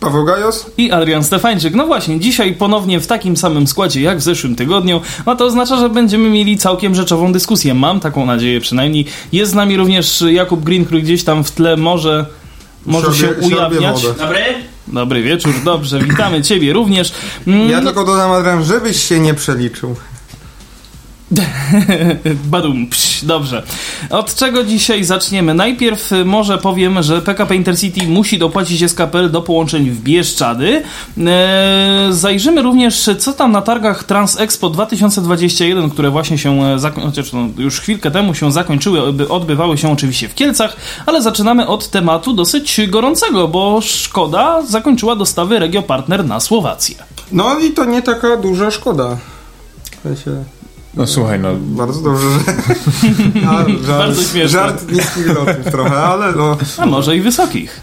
Paweł Gajos? i Adrian Stefańczyk. No właśnie, dzisiaj ponownie w takim samym składzie jak w zeszłym tygodniu, a to oznacza, że będziemy mieli całkiem rzeczową dyskusję. Mam taką nadzieję przynajmniej. Jest z nami również Jakub Green, który gdzieś tam w tle może, może się siorbie ujawniać. Dobry. Dobry wieczór, dobrze, witamy ciebie również. Mm, Ja tylko dodam, Adrian, żebyś się nie przeliczył. Badum, psz, dobrze. Od czego dzisiaj zaczniemy? Najpierw y, może powiem, że PKP Intercity musi dopłacić SKPL do połączeń w Bieszczady. Eee, zajrzymy również, co tam na targach Transexpo 2021, które właśnie się, e, chociaż no, już chwilkę temu się zakończyły, odby- odbywały się oczywiście w Kielcach, ale zaczynamy od tematu dosyć gorącego, bo Szkoda zakończyła dostawy Regio Partner na Słowację. No i to nie taka duża szkoda. W sensie, No słuchaj, no bardzo dobrze, że... A, żart, Bardzo śmieszne. Żart niskich lotów trochę, ale no... A może i wysokich.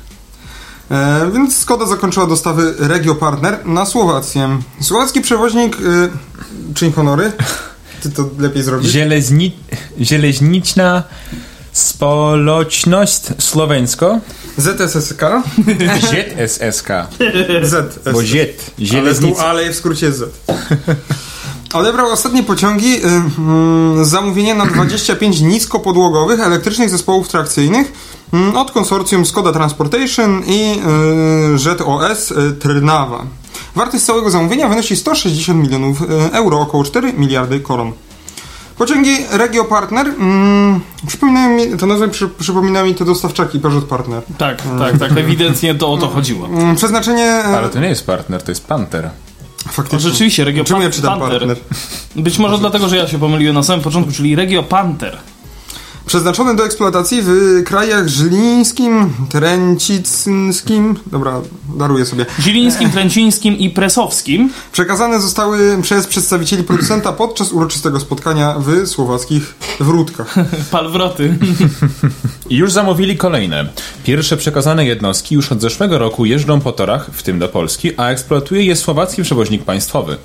E, więc Skoda zakończyła dostawy Regio Partner na Słowację. Słowacki przewoźnik... E, czyń honory? Ty to lepiej zrobisz? Zielezni... zieleźniczna społeczność słoweńsko ZSSK? ZSSK, ZSSK. bo ziet, Ale, tu, ale w skrócie Z. Odebrał ostatnie pociągi y, mm, zamówienie na 25 niskopodłogowych elektrycznych zespołów trakcyjnych mm, od konsorcjum Skoda Transportation i y, ZOS y, Trnawa. Wartość całego zamówienia wynosi 160 milionów y, euro, około 4 miliardy koron. Pociągi Regio Partner, mm, przypominają mi, to nazwę przy, przypomina mi te dostawczaki Peugeot Partner. Tak, tak, tak, ewidentnie to o to chodziło. Mm, przeznaczenie... e, Ale to nie jest partner, to jest panter. Faktycznie. rzeczywiście Regio Czemu ja Pan- czytam partner? Być może dlatego, że ja się pomyliłem na samym początku, czyli Regio Panther. Przeznaczone do eksploatacji w krajach żlińskim, trencickim, dobra, daruję sobie. Zilińskim, Tręcińskim i Presowskim. Przekazane zostały przez przedstawicieli producenta podczas uroczystego spotkania w słowackich Wrótkach. Palwroty. I już zamówili kolejne. Pierwsze przekazane jednostki już od zeszłego roku jeżdżą po torach, w tym do Polski, a eksploatuje je słowacki przewoźnik państwowy.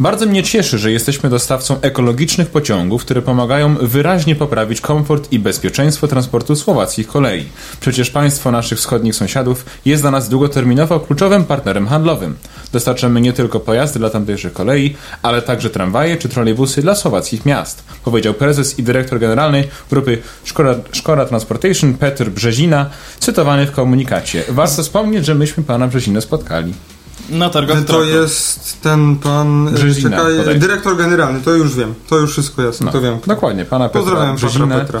Bardzo mnie cieszy, że jesteśmy dostawcą ekologicznych pociągów, które pomagają wyraźnie poprawić komfort i bezpieczeństwo transportu słowackich kolei. Przecież państwo naszych wschodnich sąsiadów jest dla nas długoterminowo kluczowym partnerem handlowym. Dostarczamy nie tylko pojazdy dla tamtejszych kolei, ale także tramwaje czy trolejbusy dla słowackich miast, powiedział prezes i dyrektor generalny grupy Szkoda, Szkoda Transportation Petr Brzezina, cytowany w komunikacie. Warto wspomnieć, że myśmy pana Brzezinę spotkali. Na targach To Traku. jest ten pan, e, Brzezina, czekaj, dyrektor generalny, to już wiem, to już wszystko jasne, No, to wiem. Dokładnie, pana Petra Pozdrawiam Petra Brzezinę, Petra.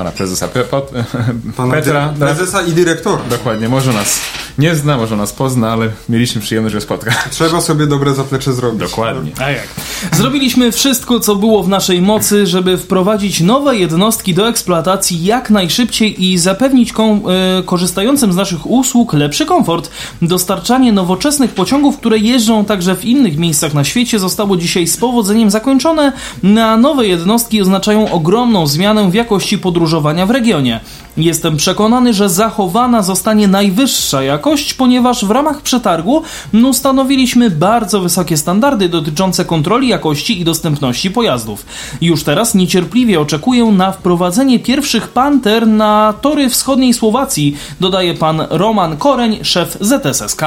pana prezesa Pe, pot, Pana Petra. dy- prezesa i dyrektora. Dokładnie, może nas nie zna, może nas pozna, ale mieliśmy przyjemność go spotkać. Trzeba sobie dobre zaplecze zrobić. Dokładnie. A jak? Zrobiliśmy wszystko, co było w naszej mocy, żeby wprowadzić nowe jednostki do eksploatacji jak najszybciej i zapewnić kom- e, korzystającym z naszych usług lepszy komfort. Dostarczanie nowoczesnych pociągów, które jeżdżą także w innych miejscach na świecie, zostało dzisiaj z powodzeniem zakończone, a nowe jednostki oznaczają ogromną zmianę w jakości podróżowania w regionie. Jestem przekonany, że zachowana zostanie najwyższa jakość, ponieważ w ramach przetargu ustanowiliśmy bardzo wysokie standardy dotyczące kontroli jakości i dostępności pojazdów. Już teraz niecierpliwie oczekuję na wprowadzenie pierwszych Panter na tory wschodniej Słowacji, dodaje pan Roman Koreń, szef ZSSK.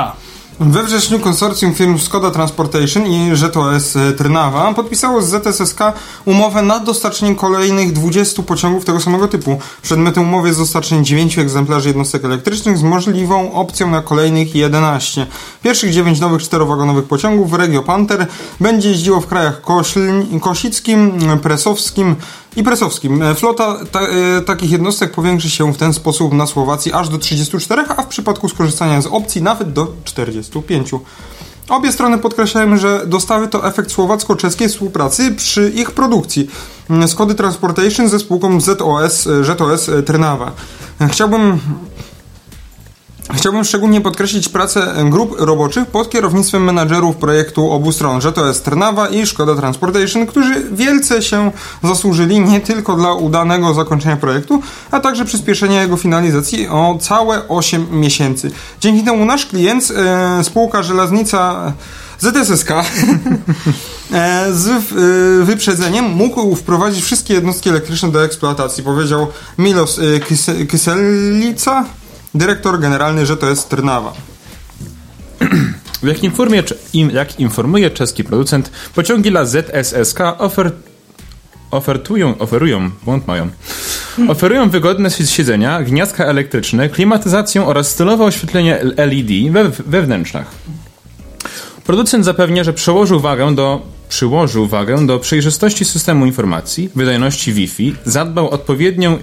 We wrześniu konsorcjum firm Skoda Transportation i ŻTOS Trnawa podpisało z ZSSK umowę na dostarczenie kolejnych 20 pociągów tego samego typu. Przedmiotem umowy jest dostarczenie 9 egzemplarzy jednostek elektrycznych z możliwą opcją na kolejnych 11. Pierwszych 9 nowych czterowagonowych pociągów Regio Panther będzie jeździło w krajach Kośl- Kosickim, Presowskim i Presowskim. E, Flota ta, e, takich jednostek powiększy się w ten sposób na Słowacji aż do 34, a w przypadku skorzystania z opcji nawet do 45. Obie strony podkreślają, że dostawy to efekt słowacko-czeskiej współpracy przy ich produkcji. Skody Transportation ze spółką ZOS, e, ZOS Trnawa. Chciałbym Chciałbym szczególnie podkreślić pracę grup roboczych pod kierownictwem menadżerów projektu obu stron, że to jest Trnawa i Szkoda Transportation, którzy wielce się zasłużyli nie tylko dla udanego zakończenia projektu, a także przyspieszenia jego finalizacji o całe 8 miesięcy. Dzięki temu nasz klient, e, spółka Żelaznica ZSSK e, z e, wyprzedzeniem mógł wprowadzić wszystkie jednostki elektryczne do eksploatacji, powiedział Milos e, Kys- Kyselica, dyrektor generalny, jest Trnawa. Jak informuje, jak informuje czeski producent, pociągi dla ZSSK ofer, ofertują, oferują, błąd mają, oferują wygodne siedzenia, gniazdka elektryczne, klimatyzację oraz stylowe oświetlenie LED we, we wnętrzach. Producent zapewnia, że przełożył wagę do przyłożył wagę do przejrzystości systemu informacji, wydajności Wi-Fi, zadbał odpowiednią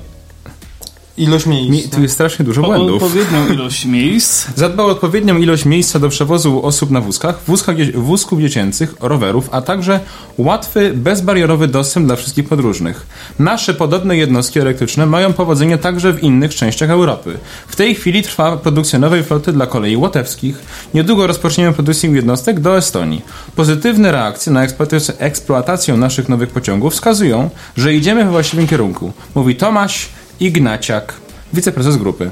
Ilość miejsc. Mi, tu jest strasznie dużo O błędów. odpowiednią ilość miejsc. Zadbał o odpowiednią ilość miejsca do przewozu osób na wózkach, wózkach, wózków dziecięcych, rowerów, a także łatwy, bezbarierowy dostęp dla wszystkich podróżnych. Nasze podobne jednostki elektryczne mają powodzenie także w innych częściach Europy. W tej chwili trwa produkcja nowej floty dla kolei łotewskich. Niedługo rozpoczniemy produkcję jednostek do Estonii. Pozytywne reakcje na eksploatację, eksploatację naszych nowych pociągów wskazują, że idziemy we właściwym kierunku. Mówi Tomasz Ignaciak, wiceprezes grupy.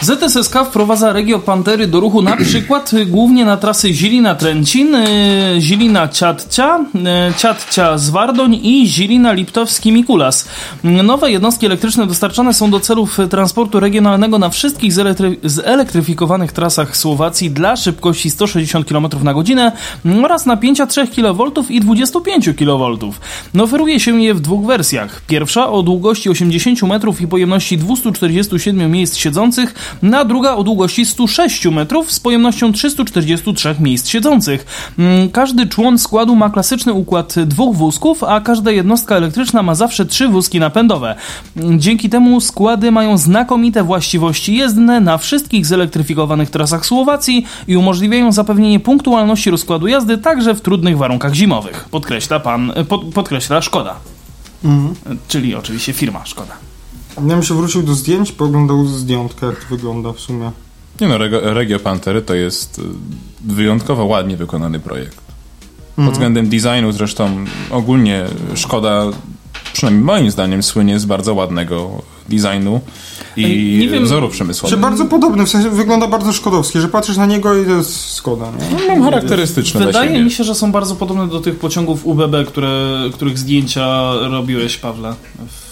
ZSSK wprowadza Regio Pantery do ruchu na przykład y, głównie na trasy Zilina-Trencin, y, Zilina-Ciatcia, y, Ciatcia-Zwardoń i Zilina-Liptowski-Mikulas. Nowe jednostki elektryczne dostarczane są do celów transportu regionalnego na wszystkich zelektry- zelektryfikowanych trasach Słowacji dla szybkości 160 km na godzinę oraz napięcia 3 kV i 25 kV. Oferuje się je w dwóch wersjach. Pierwsza o długości 80 metrów i pojemności 247 miejsc siedzących, na druga o długości 106 metrów z pojemnością 343 miejsc siedzących. Mm, Każdy człon składu ma klasyczny układ dwóch wózków, a każda jednostka elektryczna ma zawsze trzy wózki napędowe. Mm, Dzięki temu składy mają znakomite właściwości jezdne na wszystkich zelektryfikowanych trasach Słowacji i umożliwiają zapewnienie punktualności rozkładu jazdy także w trudnych warunkach zimowych. Podkreśla pan, pod, podkreśla Szkoda. Czyli oczywiście firma Szkoda. Ja bym się wrócił do zdjęć, pooglądał zdjątkę, jak to wygląda w sumie. Nie no, Regio, Regio Pantery to jest y, wyjątkowo ładnie wykonany projekt. Pod względem designu zresztą ogólnie Szkoda, przynajmniej moim zdaniem, słynie z bardzo ładnego designu i Nie wiem- wzorów przemysłowych. bardzo podobny, w sensie wygląda bardzo szkodowski, że patrzysz na niego i to jest Skoda, nie? Mam charakterystyczne dla Wydaje siebie. mi się, że są bardzo podobne do tych pociągów UBB, które, których zdjęcia robiłeś, Pawle, w,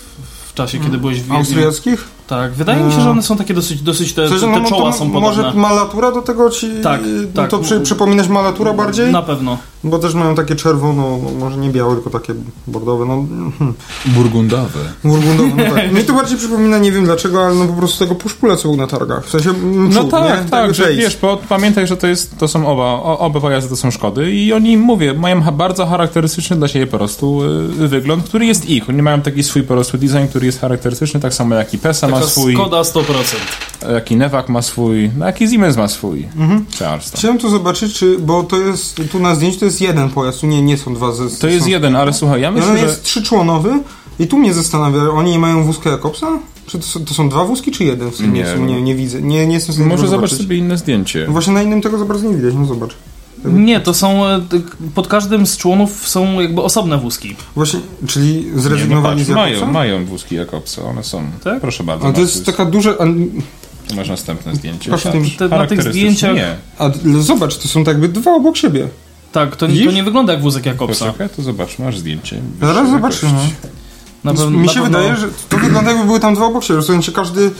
w czasie, kiedy byłeś w Wiedniu. Austriackich? Tak, wydaje mi się, że one są takie dosyć, dosyć te, sensie, te, no, te no czoła są podobne. Może malatura do tego ci... Tak, no tak. To przy, przypominać malatura bardziej? Na pewno. Bo też mają takie czerwono, no, może nie białe, tylko takie bordowe, no... Hmm. Burgundowy. Burgundowe, no tak. Mi to bardziej przypomina, nie wiem dlaczego, ale no po prostu tego puszpula, co był na targach. W sensie mm, No tak, nie? tak, że face. wiesz, bo pamiętaj, że to jest, to są oba, o, oba pojazdy to są Szkody i oni, mówię, mają bardzo charakterystyczny dla siebie po prostu y, wygląd, który jest ich. Oni mają taki swój po prostu design, który jest charakterystyczny, tak samo jak i Pesa ma Taka swój, Skoda 100%. jak i Newak ma swój, no jak i Siemens ma swój. Mhm. Chciałem tu zobaczyć, czy, bo to jest, tu na zdjęciu to jest jeden pojazd, tu nie, nie są dwa ze To jest są, jeden, ale słuchaj, ja myślę, on że... jest trzyczłonowy i tu mnie zastanawia, oni nie mają wózka Jakobsa? Czy to są, to są dwa wózki, czy jeden? W sumie Nie. nie, nie, nie widzę, nie, nie jestem w stanie Może zobacz zobaczyć. sobie inne zdjęcie. Właśnie na innym tego za bardzo nie widać, no zobacz. Nie, to są, e, pod każdym z członów są jakby osobne wózki. Właśnie, czyli Nie, no zrezygnowali patrz, z Jakobsa? mają, mają wózki Jakobsa, one są. Tak? Proszę bardzo. Ale to masz jest taka duża... A, Masz następne zdjęcie. Patrz, Tak. tym- te- na tych zdjęciach- Nie. a zobacz, to są tak jakby dwa obok siebie. Tak, to, to nie wygląda jak wózek Jakobsa. Poczekaj, to zobacz, masz zdjęcie. Zaraz zobaczymy. Na pewno, Mi się pewno- wydaje, że to wygląda jakby były tam dwa obok siebie. W sensie każdy...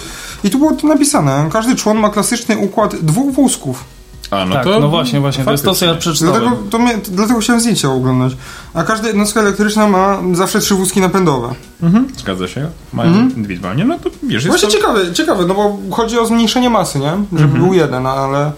I tu było to napisane. Każdy człon ma klasyczny układ dwóch wózków. A, no tak, to... no właśnie, właśnie, to jest to, co ja przeczytałem. Dlatego, to mnie, dlatego chciałem zdjęcia oglądać. A każda jednostka elektryczna ma zawsze trzy wózki napędowe. Mhm, zgadza się. Mają indywidualnie, no to wiesz, Właśnie to... ciekawe, ciekawe, no bo chodzi o zmniejszenie masy, nie? Żeby był jeden, ale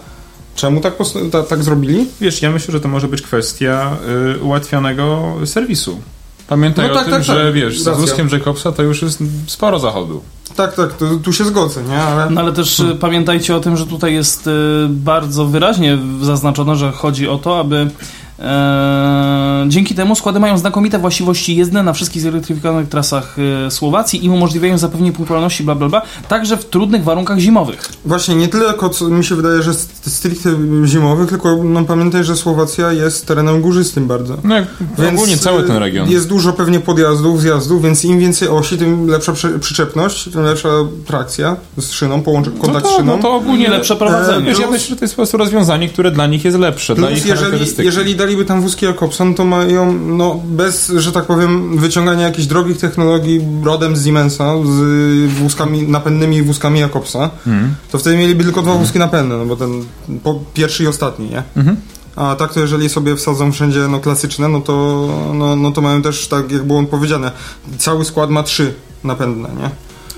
czemu tak, ta, tak zrobili? Wiesz, ja myślę, że to może być kwestia y, ułatwionego serwisu. Pamiętaj No o tak, tym, tak, że tak. wiesz, z Racja. wózkiem Jacobsa to już jest sporo zachodu. Tak, tak, to, tu się zgodzę, nie? Ale No ale też Hmm. y, pamiętajcie o tym, że tutaj jest y, bardzo wyraźnie zaznaczone, że chodzi o to, aby Eee, dzięki temu składy mają znakomite właściwości jezdne na wszystkich zelektryfikowanych trasach e, Słowacji i umożliwiają zapewnienie punktualności bla bla bla, także w trudnych warunkach zimowych. Właśnie, nie tyle jako co mi się wydaje, że st- stricte zimowych, tylko no, pamiętaj, że Słowacja jest terenem górzystym bardzo. No jak ogólnie cały ten region. Jest dużo pewnie podjazdów, zjazdów, więc im więcej osi, tym lepsza przy, przyczepność, tym lepsza trakcja z szyną, połączy No kontakt z to, szyną. no to ogólnie Nie lepsze prowadzenie. Wiesz, ja myślę, że to jest po prostu rozwiązanie, które dla nich jest lepsze, dla Plus ich jeżeli, charakterystyki. jeżeli daliby tam wózki Jacobson, to mają, no bez, że tak powiem, wyciągania jakichś drogich technologii rodem z Siemensa, z wózkami, napędnymi wózkami Jacobsa, Mhm. to wtedy mieliby tylko dwa wózki napędne, no bo ten po, pierwszy i ostatni, nie? Mhm. A tak to jeżeli sobie wsadzą wszędzie no, klasyczne, no to, no, no to mają też, tak jak było powiedziane, cały skład ma trzy napędne, nie?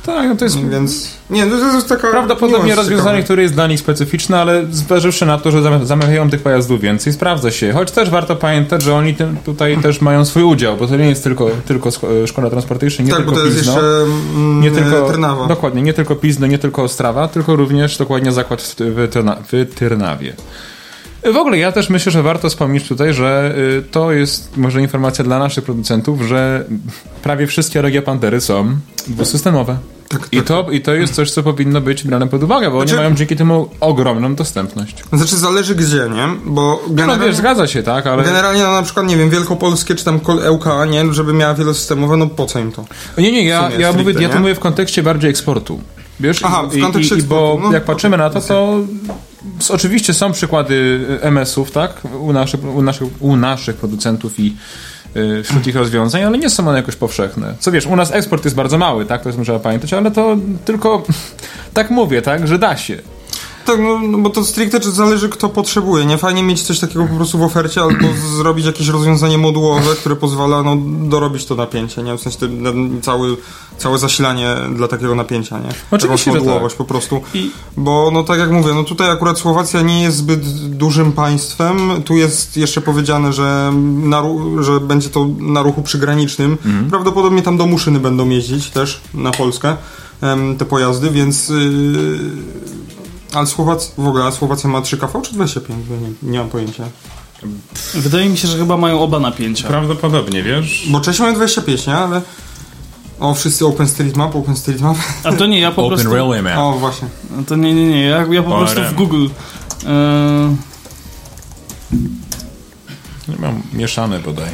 Tak, no to jest Więc, nie, no to jest taka... prawdopodobnie rozwiązanie, ciekawy. które jest dla nich specyficzne, ale zważywszy na to, że zam- zamawiają tych pojazdów więcej, sprawdza się. Choć też warto pamiętać, że oni tym, tutaj też mają swój udział, bo to nie jest tylko, tylko Szkoda Transportation, nie Tak, tylko bo to jest Pizno. jeszcze mm, Nie tylko, Trnawa. dokładnie, nie tylko Pizno, nie tylko Ostrawa, tylko również dokładnie zakład w, w, Tyrna, w Tyrnawie. W ogóle ja też myślę, że warto wspomnieć tutaj, że y, to jest może informacja dla naszych producentów, że prawie wszystkie Regia Pantery są dwusystemowe. Tak, I to, I to jest coś, co powinno być brane pod uwagę, bo Znaczy- oni mają dzięki temu ogromną dostępność. Znaczy zależy gdzie, nie? Bo No generalnie, wiesz, zgadza się, tak, ale... generalnie no, na przykład, nie wiem, Wielkopolskie czy tam Kol- ŁKA, nie? Żeby miała wielosystemowe, no po co im to? Nie, nie, ja, ja, mówię, ja to mówię w kontekście bardziej eksportu. Wiesz? Aha, w kontekście i, i, Bo no, jak patrzymy na to, to oczywiście są przykłady MS-ów, tak? U naszych, u naszych, u naszych producentów i y, wśród ich rozwiązań, ale nie są one jakoś powszechne. Co wiesz, u nas eksport jest bardzo mały, tak? To jest trzeba pamiętać, ale to tylko tak mówię, tak? Że da się. Tak, no, no bo to stricte zależy kto potrzebuje, nie? Fajnie mieć coś takiego po prostu w ofercie albo zrobić jakieś rozwiązanie modułowe, które pozwala no, dorobić to napięcie, nie? W sensie cały, całe zasilanie dla takiego napięcia, nie? Oczywiście, modułowość po prostu. I Bo no tak jak mówię, no tutaj akurat Słowacja nie jest zbyt dużym państwem. Tu jest jeszcze powiedziane, że, na, że będzie to na ruchu przygranicznym. Mhm. Prawdopodobnie tam do Muszyny będą jeździć też na Polskę te pojazdy, więc... Ale Słowacja, w ogóle, a Słowacja ma 3 kV czy 25? Bo Nie, nie mam pojęcia. Wydaje mi się, że chyba mają oba napięcia. prawdopodobnie, wiesz? Bo Czesi mają 25, nie? Ale... O, wszyscy OpenStreetMap, OpenStreetMap. A to nie, ja po prostu... Railway Map. O, właśnie. To nie, nie, nie, ja, ja po ORM. prostu w Google... E, Mam mieszane bodaj,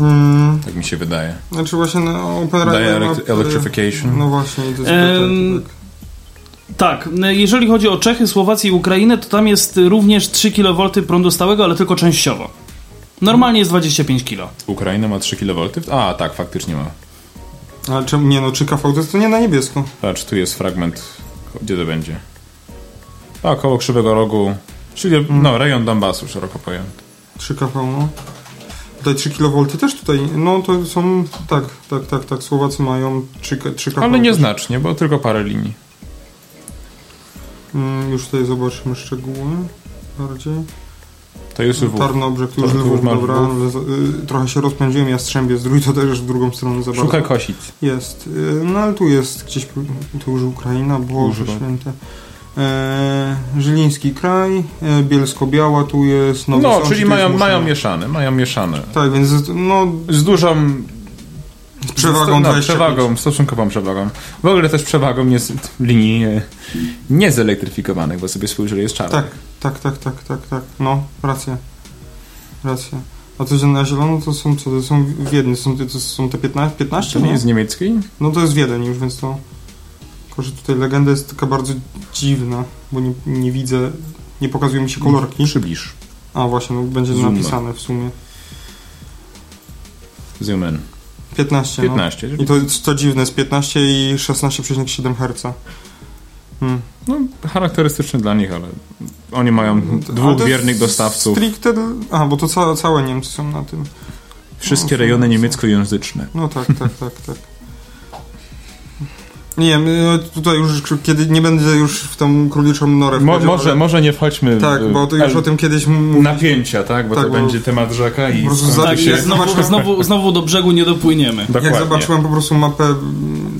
Mm, tak mi się wydaje. znaczy właśnie no, Open Daje Railway Map, electrification. No właśnie, to jest Em, tak, Tak, jeżeli chodzi o Czechy, Słowację i Ukrainę, to tam jest również 3 kV prądu stałego, ale tylko częściowo. Normalnie jest 25 kg. Ukraina ma 3 kV? A, tak, faktycznie ma. Ale czemu nie no, czy KV to jest to nie na niebiesko. Patrz, tu jest fragment. Gdzie to będzie? A, koło Krzywego Rogu. Czyli, no, rejon Donbasu, szeroko pojęty. 3 KV, no. Tutaj 3 kV też tutaj, no to są, tak, tak, tak, tak, Słowacy mają 3, 3 KV. Ale nieznacznie, bo tylko parę linii. Mm, już tutaj zobaczymy szczegóły bardziej. To jest UW. Tarnobrzeg, tu już To- to Lwów, dobra, Lwów. y, trochę się rozpędziłem, Jastrzębie Zdrój to też w drugą stronę za bardzo. Szukaj Kosic. Jest, y, no ale tu jest gdzieś, tu już Ukraina, Boże Używa. Święte. E, Żyliński kraj, e, Bielsko-Biała tu jest, Nowy No, Sącz, czyli mają, mają mieszane, mają mieszane. Tak, więc no, Z dużą z przewagą no, 25. przewagą, stosunkową przewagą. W ogóle też przewagą nie, linii niezelektryfikowanych, bo sobie spojrzeli jest czarny. Tak, tak, tak, tak, tak, tak, no, racja, racja. A to na zielono to są co, to są w Wiedniu, są, to są te 15, 15 To nie nie? jest z niemieckiej? No to jest Wiedeń już, więc to... Tylko, że tutaj legenda jest taka bardzo dziwna, bo nie, nie widzę, nie pokazują mi się kolorki. Przybliż. A właśnie, no będzie Zoom. napisane w sumie. Zoom in. 15, 15. no. I to co dziwne, jest 15 i 16,7 Hz. Hmm. No, charakterystyczny dla nich, ale oni mają to dwóch wiernych dostawców. Stricte... A, bo to ca całe Niemcy są na tym. Wszystkie rejony niemieckojęzyczne. No tak, tak, tak, tak. Nie wiem, no tutaj już, kiedy nie będę już w tą króliczą norę Mo, wchodził, może, ale- może nie wchodźmy Tak, bo to już o tym kiedyś mówiliśmy. napięcia, tak? Bo Tak, to bo- będzie temat rzeka i Po prostu tak, się... Znowu, znowu, znowu do brzegu nie dopłyniemy. Dokładnie. Jak zobaczyłem po prostu mapę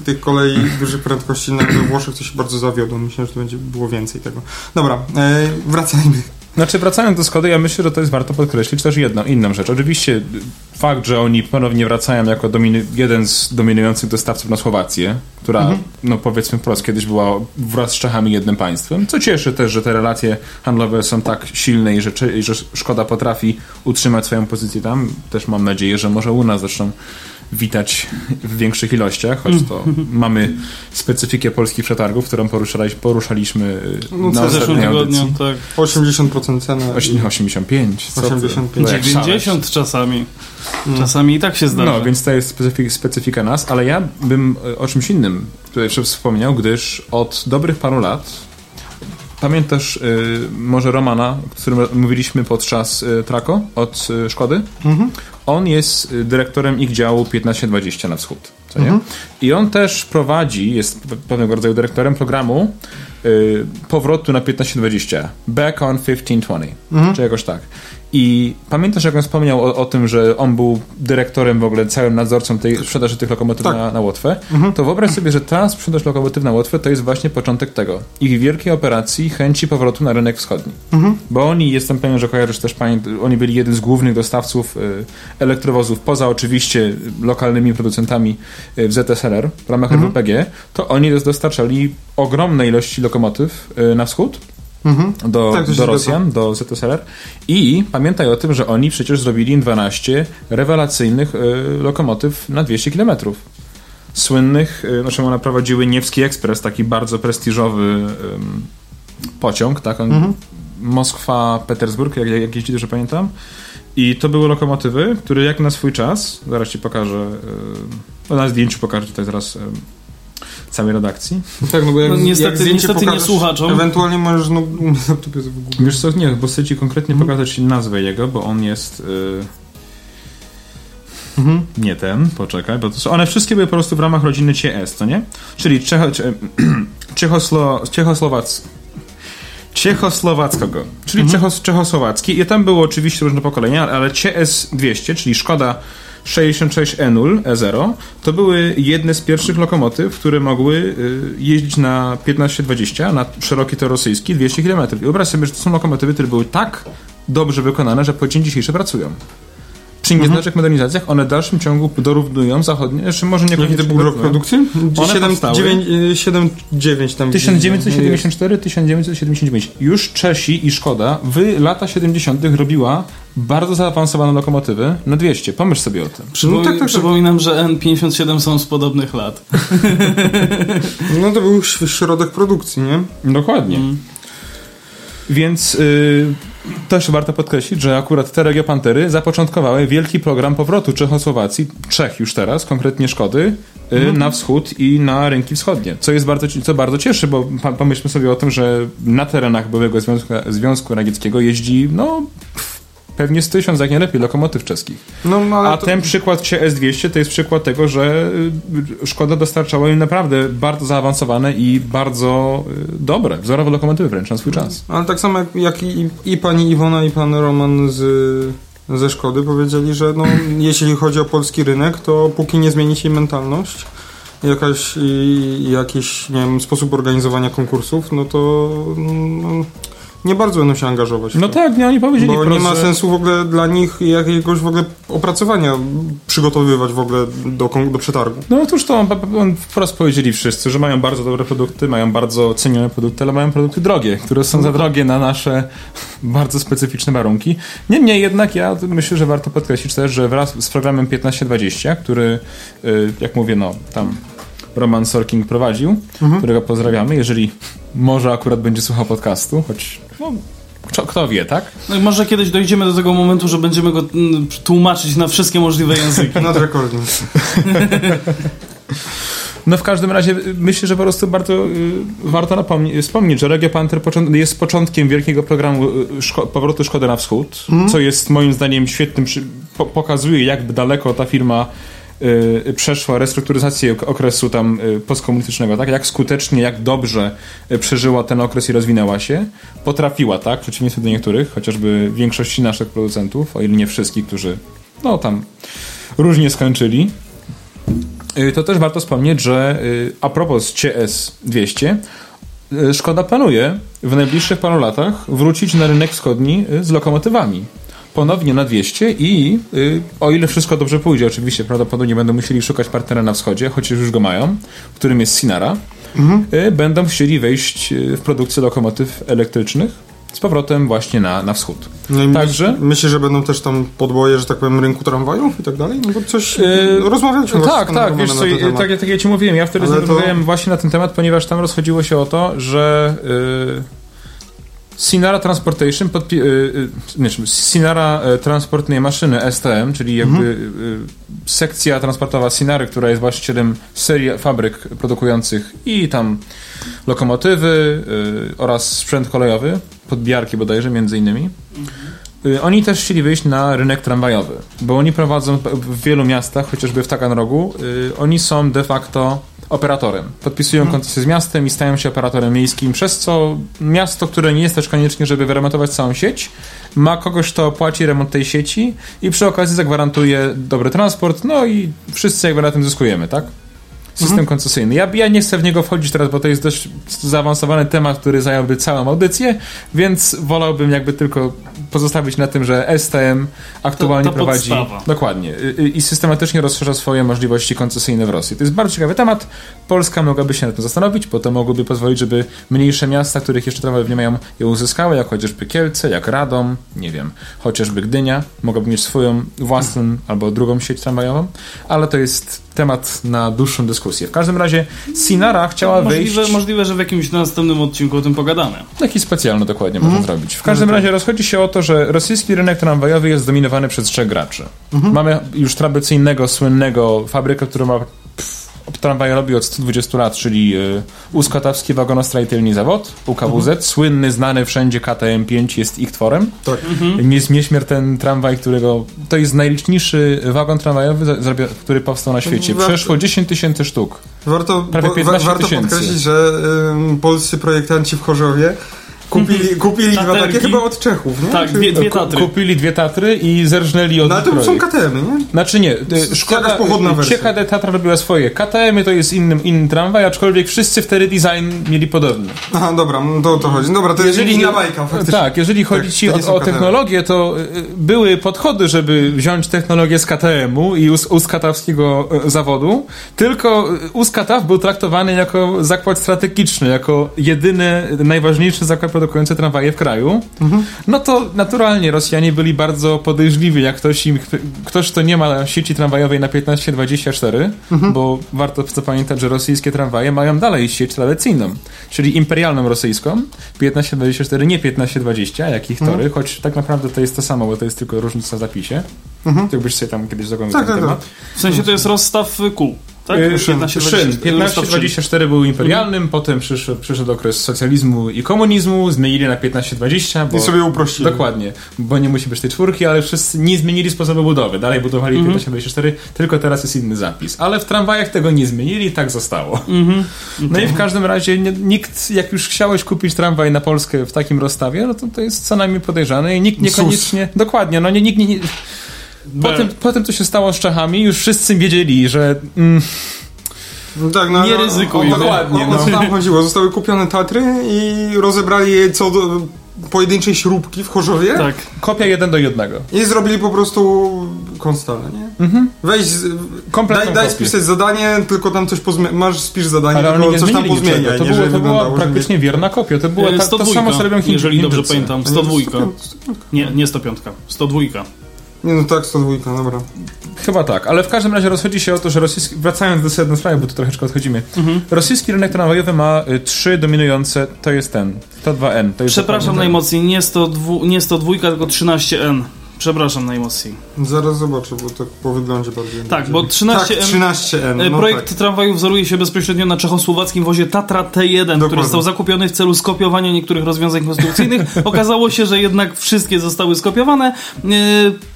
tych kolei dużych prędkości na we Włoszech, to się bardzo zawiodłem. Myślałem, że to będzie było więcej tego. Dobra, e, wracajmy. Znaczy, wracając do Skody, ja myślę, że to jest warto podkreślić też jedną, inną rzecz. Oczywiście fakt, że oni ponownie wracają jako dominu- jeden z dominujących dostawców na Słowację, która, Mhm. no powiedzmy wprost, kiedyś była wraz z Czechami jednym państwem, co cieszy też, że te relacje handlowe są tak silne i że, i że Szkoda potrafi utrzymać swoją pozycję tam. Też mam nadzieję, że może u nas zresztą witać w większych ilościach, choć to Mhm. mamy specyfikę polskich przetargów, którą poruszaliśmy, poruszaliśmy No, na W zeszłym ostatniej tygodniu, audycji. tak. 80% ceny. Osi- 85. Co ty? 85. No jak 90 czasami. Czasami i tak się zdarza. No, więc to jest specyfika, specyfika nas, ale ja bym e, o czymś innym tutaj jeszcze wspomniał, gdyż od dobrych paru lat pamiętasz y, może Romana, o którym mówiliśmy podczas y, Trako od y, Szkody? On jest y, dyrektorem ich działu 1520 na wschód. Co nie? I on też prowadzi, jest pe- pewnego rodzaju dyrektorem programu y, powrotu na 1520. Back on 1520. Czy jakoś tak. I pamiętasz, jak on wspomniał o, o tym, że on był dyrektorem w ogóle, całym nadzorcą tej sprzedaży tych lokomotyw Tak. na, na Łotwę, to wyobraź sobie, że ta sprzedaż lokomotyw na Łotwę to jest właśnie początek tego. Ich wielkiej operacji chęci powrotu na rynek wschodni. Bo oni, jestem pewien, że kojarzysz też pamię, oni byli jednym z głównych dostawców y, elektrowozów, poza oczywiście lokalnymi producentami y, w ZSRR w ramach RWPG, to oni dos- dostarczali ogromne ilości lokomotyw y, na wschód do, Tak, do. Rosjan, do ZSRR i pamiętaj o tym, że oni przecież zrobili im 12 rewelacyjnych y, lokomotyw na 200 km. Słynnych, y, znaczy one prowadziły Niewski Ekspres, taki bardzo prestiżowy ym, pociąg, tak? On, Moskwa-Petersburg, jak, jak jeździ, dobrze pamiętam. I to były lokomotywy, które jak na swój czas, zaraz ci pokażę, y, no na zdjęciu pokażę tutaj zaraz y, całej redakcji. Tak, no bo jak, No, niestety- jak niestety nie pokażesz, słuchaczom. Ewentualnie możesz, no, u mnie laptop jest w Google. Wiesz co, nie, bo chcę ci konkretnie pokazać ci nazwę jego, bo on jest... y, Nie ten, poczekaj, bo to są, one wszystkie były po prostu w ramach rodziny CS, co nie? Czyli Czecho, Cze, Czechoslo, Czechosłowac, Czechosłowackiego, czyli Czechos, czechosłowacki. I tam było oczywiście różne pokolenia, ale CS200, czyli Szkoda 66E0, E0, to były jedne z pierwszych lokomotyw, które mogły y, jeździć na 15-20, na szeroki tor rosyjski 200 km. I wyobraź sobie, że to są lokomotywy, które były tak dobrze wykonane, że po dzień dzisiejszy pracują. Przy nieznacznych modernizacjach one w dalszym ciągu dorównują zachodnie, jeszcze może nie Jaki to był rok produkcji? One 7, powstały. 9, 7, 9 tam 1974-1979. Już Czesi i Szkoda w lata 70. robiła bardzo zaawansowane lokomotywy na 200. Pomyśl sobie o tym. Przypomi- No tak, tak, tak. Przypominam, że N57 są z podobnych lat. No to był środek produkcji, nie? Dokładnie. Więc y, też warto podkreślić, że akurat te regiopantery zapoczątkowały wielki program powrotu Czechosłowacji, Czech już teraz, konkretnie Szkody, y, na wschód i na rynki wschodnie. Co jest bardzo, co bardzo cieszy, bo pomyślmy sobie o tym, że na terenach byłego Związku, Związku Radzieckiego jeździ, no, pewnie z tysiąc, jak nie lepiej, lokomotyw czeskich. No, no A to, ten przykład CS200 to jest przykład tego, że y, Szkoda dostarczała im naprawdę bardzo zaawansowane i bardzo y, dobre, wzorowe lokomotywy wręcz na swój czas. ale tak samo jak, jak i, i pani Iwona i pan Roman z, ze Szkody powiedzieli, że no, jeśli chodzi o polski rynek, to póki nie zmieni się mentalność, jakaś, i, jakiś nie wiem, sposób organizowania konkursów, no to no, nie bardzo będą się angażować. No tak, nie, oni powiedzieli Bo nie wprost, ma sensu w ogóle dla nich jakiegoś w ogóle opracowania przygotowywać w ogóle do, do przetargu. No otóż to on, on wprost powiedzieli wszyscy, że mają bardzo dobre produkty, mają bardzo cenione produkty, ale mają produkty drogie, które są za drogie na nasze bardzo specyficzne warunki. Niemniej jednak ja myślę, że warto podkreślić też, że wraz z programem 1520, który, y, jak mówię, no tam Roman Sorking prowadził, którego pozdrawiamy, jeżeli może akurat będzie słuchał podcastu, choć no, kto, kto wie, tak? No i może kiedyś dojdziemy do tego momentu, że będziemy go mm, tłumaczyć na wszystkie możliwe języki. Nad rekordem. No w każdym razie y, myślę, że po prostu bardzo y, warto wspomnieć, że Regio Panther jest początkiem wielkiego programu y, szko- powrotu Szkody na wschód, co jest moim zdaniem świetnym, przy- po- pokazuje jak daleko ta firma przeszła restrukturyzację ok- okresu tam y, postkomunistycznego, tak? Jak skutecznie, jak dobrze y, przeżyła ten okres i rozwinęła się. Potrafiła, tak? W przeciwieństwie do niektórych, chociażby większości naszych producentów, o ile nie wszystkich, którzy no tam różnie skończyli. Y, To też warto wspomnieć, że y, a propos CS 200, e, Szkoda planuje w najbliższych paru latach wrócić na rynek wschodni z lokomotywami. Ponownie na 200 i y, o ile wszystko dobrze pójdzie, oczywiście prawdopodobnie będą musieli szukać partnera na wschodzie, chociaż już go mają, którym jest Sinara, y, będą chcieli wejść y, w produkcję lokomotyw elektrycznych z powrotem właśnie na, na wschód. No Także- myśl, myślę, że będą też tam podboje, że tak powiem, rynku tramwajów i tak dalej? No bo coś... Yy, rozmawialiśmy tak, tak, wiesz co, temat. tak, tak jak ci mówiłem, ja wtedy Ale to- rozmawiałem właśnie na ten temat, ponieważ tam rozchodziło się o to, że y, Sinara Transportation, podpi- y, y, nie, Sinara e, Transportnej Maszyny STM, czyli jakby Mhm. y, sekcja transportowa Sinary, która jest właścicielem serii fabryk produkujących i tam lokomotywy y, oraz sprzęt kolejowy, podbijarki bodajże między innymi. Y, Oni też chcieli wyjść na rynek tramwajowy, bo oni prowadzą w wielu miastach, chociażby w Taganrogu, y, oni są de facto operatorem. Podpisują koncesję z miastem i stają się operatorem miejskim, przez co miasto, które nie jest też koniecznie, żeby wyremontować całą sieć, ma kogoś, kto płaci remont tej sieci i przy okazji zagwarantuje dobry transport, no i wszyscy jakby na tym zyskujemy, tak? System koncesyjny. Ja, ja nie chcę w niego wchodzić teraz, bo to jest dość zaawansowany temat, który zająłby całą audycję, więc wolałbym jakby tylko pozostawić na tym, że STM aktualnie To- to prowadzi. podstawa. Dokładnie. I, i systematycznie rozszerza swoje możliwości koncesyjne w Rosji. To jest bardzo ciekawy temat. Polska mogłaby się nad tym zastanowić, bo to mogłoby pozwolić, żeby mniejsze miasta, których jeszcze tramwajów nie mają, je uzyskały, jak chociażby Kielce, jak Radom, nie wiem, chociażby Gdynia, mogłaby mieć swoją własną albo drugą sieć tramwajową, ale to jest temat na dłuższą dyskusję. W każdym razie Sinara chciała Możliwe, wejść... możliwe, że w jakimś następnym odcinku o tym pogadamy. Taki specjalny dokładnie można zrobić. W każdym razie rozchodzi się o to, że rosyjski rynek tramwajowy jest zdominowany przez trzech graczy. Mamy już tradycyjnego, słynnego fabrykę, która ma pff, tramwaje robi od 120 lat, czyli y, Uskotawski Wagonostrajtelny Zawod, UKWZ, słynny, znany wszędzie KTM5 jest ich tworem. Tak. Jest nieśmiertelny tramwaj, którego to jest najliczniejszy wagon tramwajowy, który powstał na świecie. Warto- Przeszło 10 tysięcy sztuk. Warto, Prawie po, 15 warto podkreślić, że ym, polscy projektanci w Chorzowie kupili, kupili dwa takie chyba od Czechów, nie? Tak, dwie, dwie Tatry. Kupili dwie Tatry i zerżnęli od No ale to są. KTM-y, nie? Znaczy nie, y, szkoda, pochodna wersja. CKD Tatra robiła swoje. KTM to jest inny, inny tramwaj, aczkolwiek wszyscy wtedy design mieli podobny. Aha, dobra, no to o to chodzi. Dobra, to jest inna bajka faktycznie. Tak, jeżeli chodzi Tak, ci to o, o KTM. technologię, to y, były podchody, żeby wziąć technologię z KTM-u i z uskatawskiego y, zawodu, tylko y, Uskataw był traktowany jako zakład strategiczny, jako jedyny, najważniejszy zakład produkujący tramwaje w kraju. Mhm. No to naturalnie Rosjanie byli bardzo podejrzliwi, jak ktoś im, ktoś, kto nie ma sieci tramwajowej na 1524, Mhm. bo warto zapamiętać, że rosyjskie tramwaje mają dalej sieć tradycyjną, czyli imperialną rosyjską, 1524, nie 1520, jak ich Mhm. tory, choć tak naprawdę to jest to samo, bo to jest tylko różnica w zapisie. Mhm. To jakbyś sobie tam kiedyś zagłębił Tak, ten tak, temat. W sensie to jest rozstaw kół. Tak? Yy, 15, szyn. 20, 1524 był imperialnym, potem przyszedł, przyszedł okres socjalizmu i komunizmu, zmienili na 1520, bo... I sobie uprościli. Dokładnie, bo nie musi być tej czwórki, ale wszyscy nie zmienili sposobu budowy. Dalej budowali 1524, tylko teraz jest inny zapis. Ale w tramwajach tego nie zmienili, tak zostało. No i w każdym razie nie, nikt, jak już chciałeś kupić tramwaj na Polskę w takim rozstawie, no to to jest co najmniej podejrzane i nikt niekoniecznie... Dokładnie, no nie, nikt nie... nie po, tym, po tym, co się stało z Czechami, już wszyscy wiedzieli, że mm, No Tak, no, Nie ale- ryzykujmy. o- Dokładnie, O, o, co no. tam chodziło? Zostały kupione Tatry i rozebrali je co do pojedynczej śrubki w Chorzowie Tak. kopia jeden do jednego. i zrobili po prostu konstalę, nie? Mhm. Weź, Kompletną daj, daj spisać zadanie, tylko tam coś pozmi- masz spisz zadanie, Ale tylko coś tam pozmieniaj. To, nie, było, to była praktycznie wierna kopia. To była Y, ta, to 102, samo, co robią Chiń, jeżeli dobrze Chińczycy. pamiętam. nie... 102. Nie, Nie, nie 105. 102. Nie, no tak, 102, dobra. Chyba tak, ale w każdym razie rozchodzi się o to, że rosyjski, wracając do sedna sprawy, bo tu troszeczkę odchodzimy. Mhm. Rosyjski rynek tramwajowy ma y, trzy dominujące, to jest ten, to 2N. To jest Przepraszam najmocniej, nie 102, nie 102 tylko 13N. Przepraszam najmocniej. Zaraz zobaczę, bo tak po wyglądzie bardziej. Tak, bo Tak, 13M 13N, E, no Projekt tak. tramwaju wzoruje się bezpośrednio na czechosłowackim wozie Tatra T1, który Dokładnie. został zakupiony w celu skopiowania niektórych rozwiązań konstrukcyjnych. Okazało się, że jednak wszystkie zostały skopiowane. E,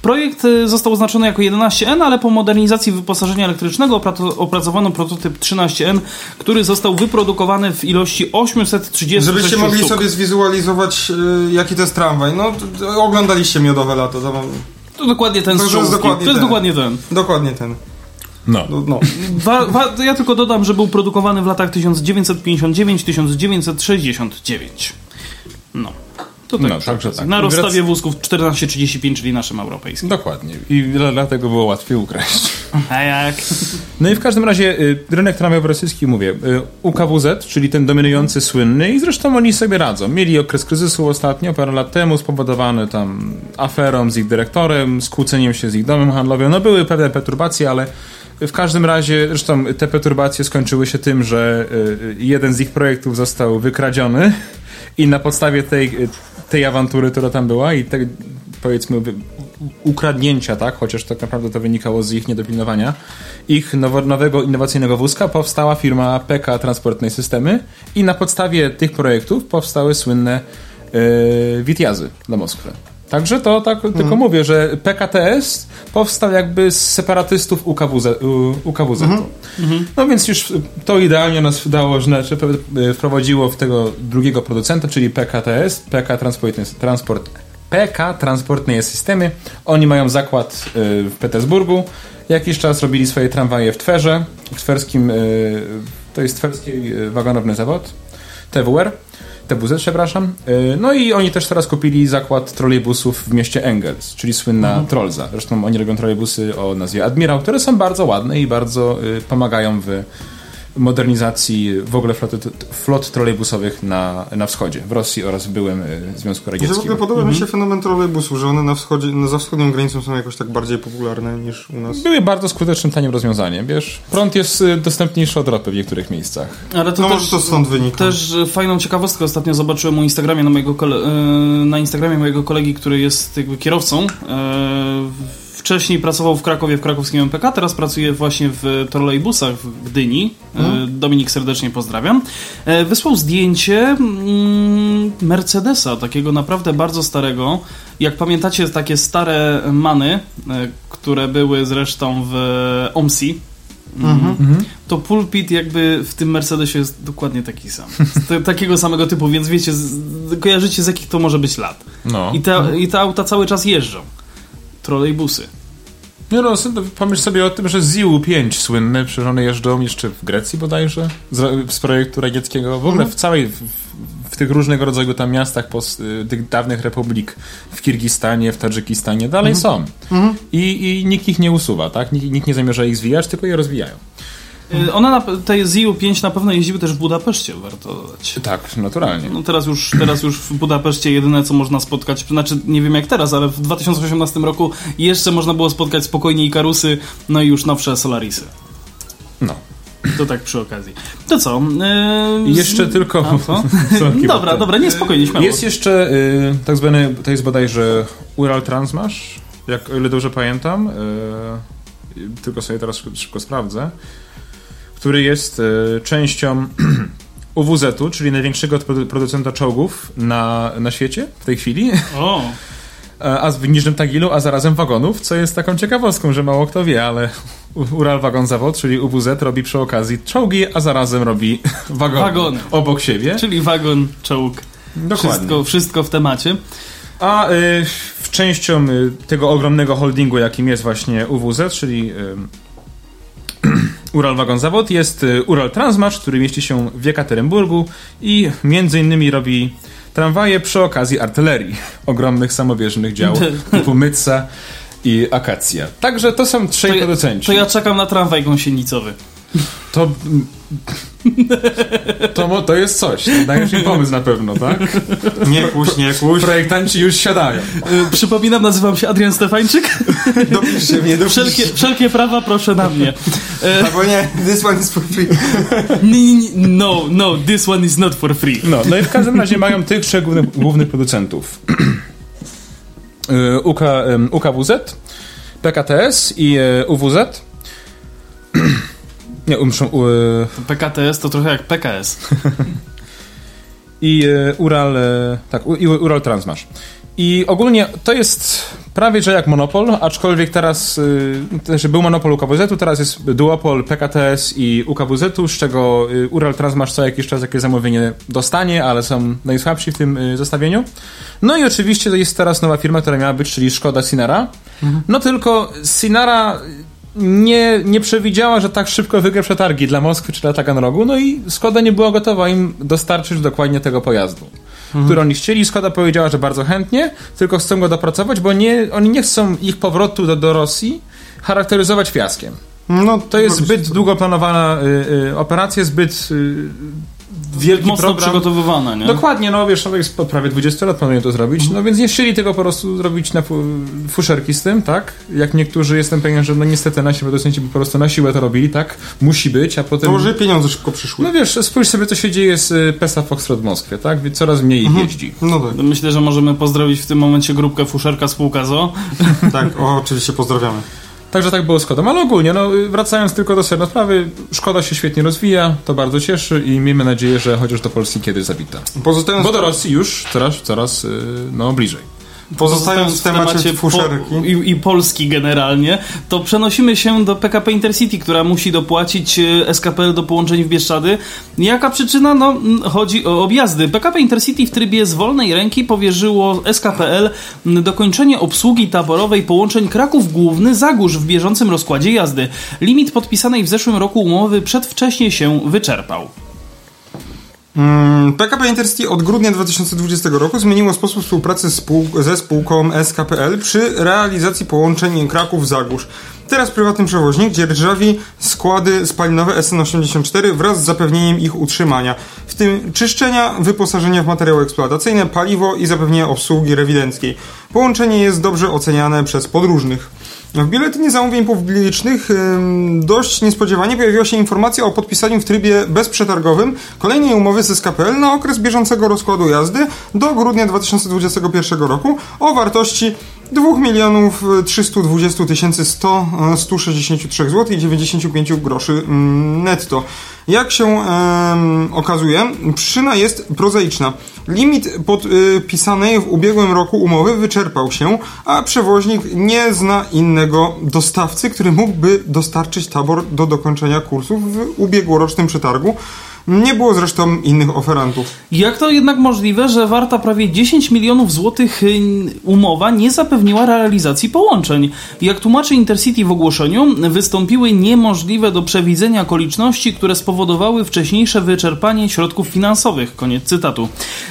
Projekt e, został oznaczony jako 11N, ale po modernizacji wyposażenia elektrycznego opracowano prototyp 13N, który został wyprodukowany w ilości 836 Żebyście mogli sztuk. sobie zwizualizować, jaki to jest tramwaj. No, oglądaliście Miodowe Lato, to wam... To dokładnie ten To jest dokładnie To jest ten. dokładnie ten. Dokładnie ten. No. No, no. Wa, wa, ja tylko dodam, że był produkowany w latach 1959-1969. No. To tak No, przy także tak. Na rozstawie wózków 1435, czyli naszym europejskim. Dokładnie. I dla- dlatego było łatwiej ukraść. A jak? No i w każdym razie y, rynek tramwajowy rosyjski, mówię, y, UKWZ, czyli ten dominujący, słynny i zresztą oni sobie radzą. Mieli okres kryzysu ostatnio, parę lat temu, spowodowany tam aferą z ich dyrektorem, skłóceniem się z ich domem handlowym. No były pewne perturbacje, ale w każdym razie, zresztą te perturbacje skończyły się tym, że y, jeden z ich projektów został wykradziony i na podstawie tej, tej awantury, która tam była i te, powiedzmy ukradnięcia, tak, chociaż tak naprawdę to wynikało z ich niedopilnowania, ich nowo, nowego innowacyjnego wózka powstała firma PK Transportnej Systemy i na podstawie tych projektów powstały słynne yy, Witiazy dla Moskwy. Także to tak tylko mówię, że PKTS powstał jakby z separatystów UKWZ, u- UKWZ. No więc już to idealnie nas dało, znaczy e, wprowadziło w tego drugiego producenta, czyli PKTS, PK Transportny, Transport, PK Transportne Systemy. Oni mają zakład e, w Petersburgu. Jakiś czas robili swoje tramwaje w Twerze, w Twerskim, e, to jest Twerski Wagonowny Zawód, TWR. TWZ, przepraszam. E, No i oni też teraz kupili zakład trolejbusów w mieście Engels, czyli słynna Trolza. Zresztą oni robią trolejbusy o nazwie Admirał, które są bardzo ładne i bardzo y, pomagają w modernizacji w ogóle floty, flot trolejbusowych na, na wschodzie, w Rosji oraz w byłym y, Związku Że w Radzieckim. ogóle podoba mi się fenomen trolejbusów, że one na wschodzie, no, za wschodnią granicą są jakoś tak bardziej popularne niż u nas. Były bardzo skutecznym, tanim rozwiązaniem, wiesz? Prąd jest y, dostępniejszy od ropy w niektórych miejscach. Ale to No też, może to stąd wynika. Też e, fajną ciekawostkę ostatnio zobaczyłem u Instagramie na, mojego kole, e, na Instagramie mojego kolegi, który jest jakby kierowcą. Wcześniej pracował w Krakowie w krakowskim MPK, teraz pracuje właśnie w trolejbusach w Gdyni. E, Dominik serdecznie pozdrawiam. E, Wysłał zdjęcie mm, Mercedesa, takiego naprawdę bardzo starego. Jak pamiętacie, takie stare many, e, które były zresztą w OMSI, to pulpit jakby w tym Mercedesie jest dokładnie taki sam. Z takiego samego typu, więc wiecie, z, kojarzycie z jakich to może być lat. No. I te, I te auta cały czas jeżdżą. Trolejbusy. No, s- pomyśl sobie o tym, że ZIU 5 słynne, przecież one jeżdżą jeszcze w Grecji bodajże, z, z projektu radzieckiego, w ogóle w całej, w, w tych różnego rodzaju tam miastach post, y, tych dawnych republik, w Kirgistanie, w Tadżykistanie, dalej są. I, I nikt ich nie usuwa, tak? Nikt, nikt nie zamierza ich zwijać, tylko je rozwijają. Y, One, na, te ZIU-5 na pewno jeździły też w Budapeszcie, warto dodać. Tak, naturalnie. No teraz już, teraz już w Budapeszcie jedyne co można spotkać, znaczy nie wiem jak teraz, ale w 2018 roku jeszcze można było spotkać spokojnie Ikarusy, no i już nowsze Solarisy. No. To tak przy okazji. To co? Yy, jeszcze tylko... A, co? Sorki, dobra, dobra, nie spokojnie, śmiało. Jest jeszcze y, tak zwany, to jest bodajże Ural Transmasz, jak o ile dobrze pamiętam, y, tylko sobie teraz szybko sprawdzę, który jest y, częścią UWZ-u, czyli największego produ- producenta czołgów na, na świecie w tej chwili, O, a w Niżnym Tagilu, a zarazem wagonów, co jest taką ciekawostką, że mało kto wie, ale Ural Wagon Zawod, czyli UWZ robi przy okazji czołgi, a zarazem robi wagony, Wagony. obok siebie. czyli wagon, czołg, Dokładnie. wszystko, wszystko w temacie. A y, w częścią y, tego ogromnego holdingu, jakim jest właśnie UWZ, czyli y, Ural Wagon Zawod, jest y, Ural Transmacz, który mieści się w Jekaterynburgu i między innymi robi tramwaje przy okazji artylerii ogromnych samobieżnych dział typu Mytsa i Akacja. Także to są trzej To ja, producenci. to ja czekam na tramwaj gąsienicowy. To, to, mo- to jest coś. Dajesz im pomysł na pewno, tak? Nie kuś, nie kuś. Projektanci już siadają. Y, przypominam, nazywam się Adrian Stefańczyk. Dopiszcie mnie, dopiszcie. Wszelkie, wszelkie prawa proszę na mnie. E, Albo nie, this one is for free. no, no, this one is not for free. No, no i w każdym razie mają tych trzech głównych, głównych producentów. Y, UK, UKWZ, PKTS i y, UWZ. Nie, umrzą, y, PKTS to trochę jak PKS. i y, Ural, y, tak, i Ural Transmasz. I ogólnie to jest prawie że jak monopol, aczkolwiek teraz y, też był monopol UKWZ-u, teraz jest duopol PKTS i UKWZ-u, z czego y, Ural Transmasz co jakiś czas jakieś zamówienie dostanie, ale są najsłabsi w tym y, zestawieniu. No i oczywiście to jest teraz nowa firma, która miała być, czyli Szkoda Sinara. No tylko Sinara nie, nie przewidziała, że tak szybko wygra przetargi dla Moskwy czy dla Taganrogu, no i Skoda nie była gotowa im dostarczyć dokładnie tego pojazdu, mhm. który oni chcieli. Skoda powiedziała, że bardzo chętnie, tylko chcą go dopracować, bo nie, oni nie chcą ich powrotu do, do Rosji charakteryzować fiaskiem. No, to jest zbyt długo planowana y, y, operacja, zbyt y, wielki Mocno program. przygotowywana, nie? Dokładnie, no wiesz, po prawie 20 lat planują to zrobić, no więc nie chcieli tego po prostu zrobić na fuszerki z tym, tak? Jak niektórzy, jestem pewien, że no niestety nasi producenci po prostu na siłę to robili, tak? Musi być, a potem... To może pieniądze szybko przyszły. No wiesz, spójrz sobie, co się dzieje z y, PESA Foxtrot w Moskwie, tak? Coraz mniej mhm. jeździ. No tak. Myślę, że możemy pozdrowić w tym momencie grupkę fuszerka spółka ZO. tak, o, oczywiście pozdrawiamy. Także tak było z Skodą. Ale ogólnie, no, wracając tylko do sedna sprawy, Szkoda się świetnie rozwija, to bardzo cieszy i miejmy nadzieję, że chociaż do Polski kiedyś zawita. Pozostając Bo do Rosji już coraz, coraz y, no, bliżej. Pozostając w temacie, temacie fuszerki po, i, i, Polski generalnie, to przenosimy się do PKP Intercity, która musi dopłacić e, SKPL do połączeń w Bieszczady. Jaka przyczyna? No, chodzi o objazdy. PKP Intercity w trybie z wolnej ręki powierzyło SKPL dokończenie obsługi taborowej połączeń Kraków Główny Zagórz w bieżącym rozkładzie jazdy. Limit podpisanej w zeszłym roku umowy przedwcześnie się wyczerpał. PKP mm, Intercity od grudnia 2020 roku zmieniło sposób współpracy spół ze spółką SKPL przy realizacji połączeń Kraków-Zagórz. Teraz prywatny przewoźnik dzierżawi składy spalinowe SN84 wraz z zapewnieniem ich utrzymania, w tym czyszczenia, wyposażenia w materiały eksploatacyjne, paliwo i zapewnienia obsługi rewidenckiej. Połączenie jest dobrze oceniane przez podróżnych. W biuletynie zamówień publicznych dość niespodziewanie pojawiła się informacja o podpisaniu w trybie bezprzetargowym kolejnej umowy z SKPL na okres bieżącego rozkładu jazdy do grudnia 2021 roku o wartości 2 milionów 320 tysięcy 163 zł i 95 groszy mm, netto. Jak się okazuje, przyczyna jest prozaiczna. Limit podpisanej w ubiegłym roku umowy wyczerpał się, a przewoźnik nie zna innego dostawcy, który mógłby dostarczyć tabor do dokończenia kursów w ubiegłorocznym przetargu. Nie było zresztą innych oferantów. Jak to jednak możliwe, że warta prawie 10 milionów złotych y, umowa nie zapewniła realizacji połączeń? Jak tłumaczy Intercity w ogłoszeniu, wystąpiły niemożliwe do przewidzenia okoliczności, które spowodowały wcześniejsze wyczerpanie środków finansowych. Koniec cytatu.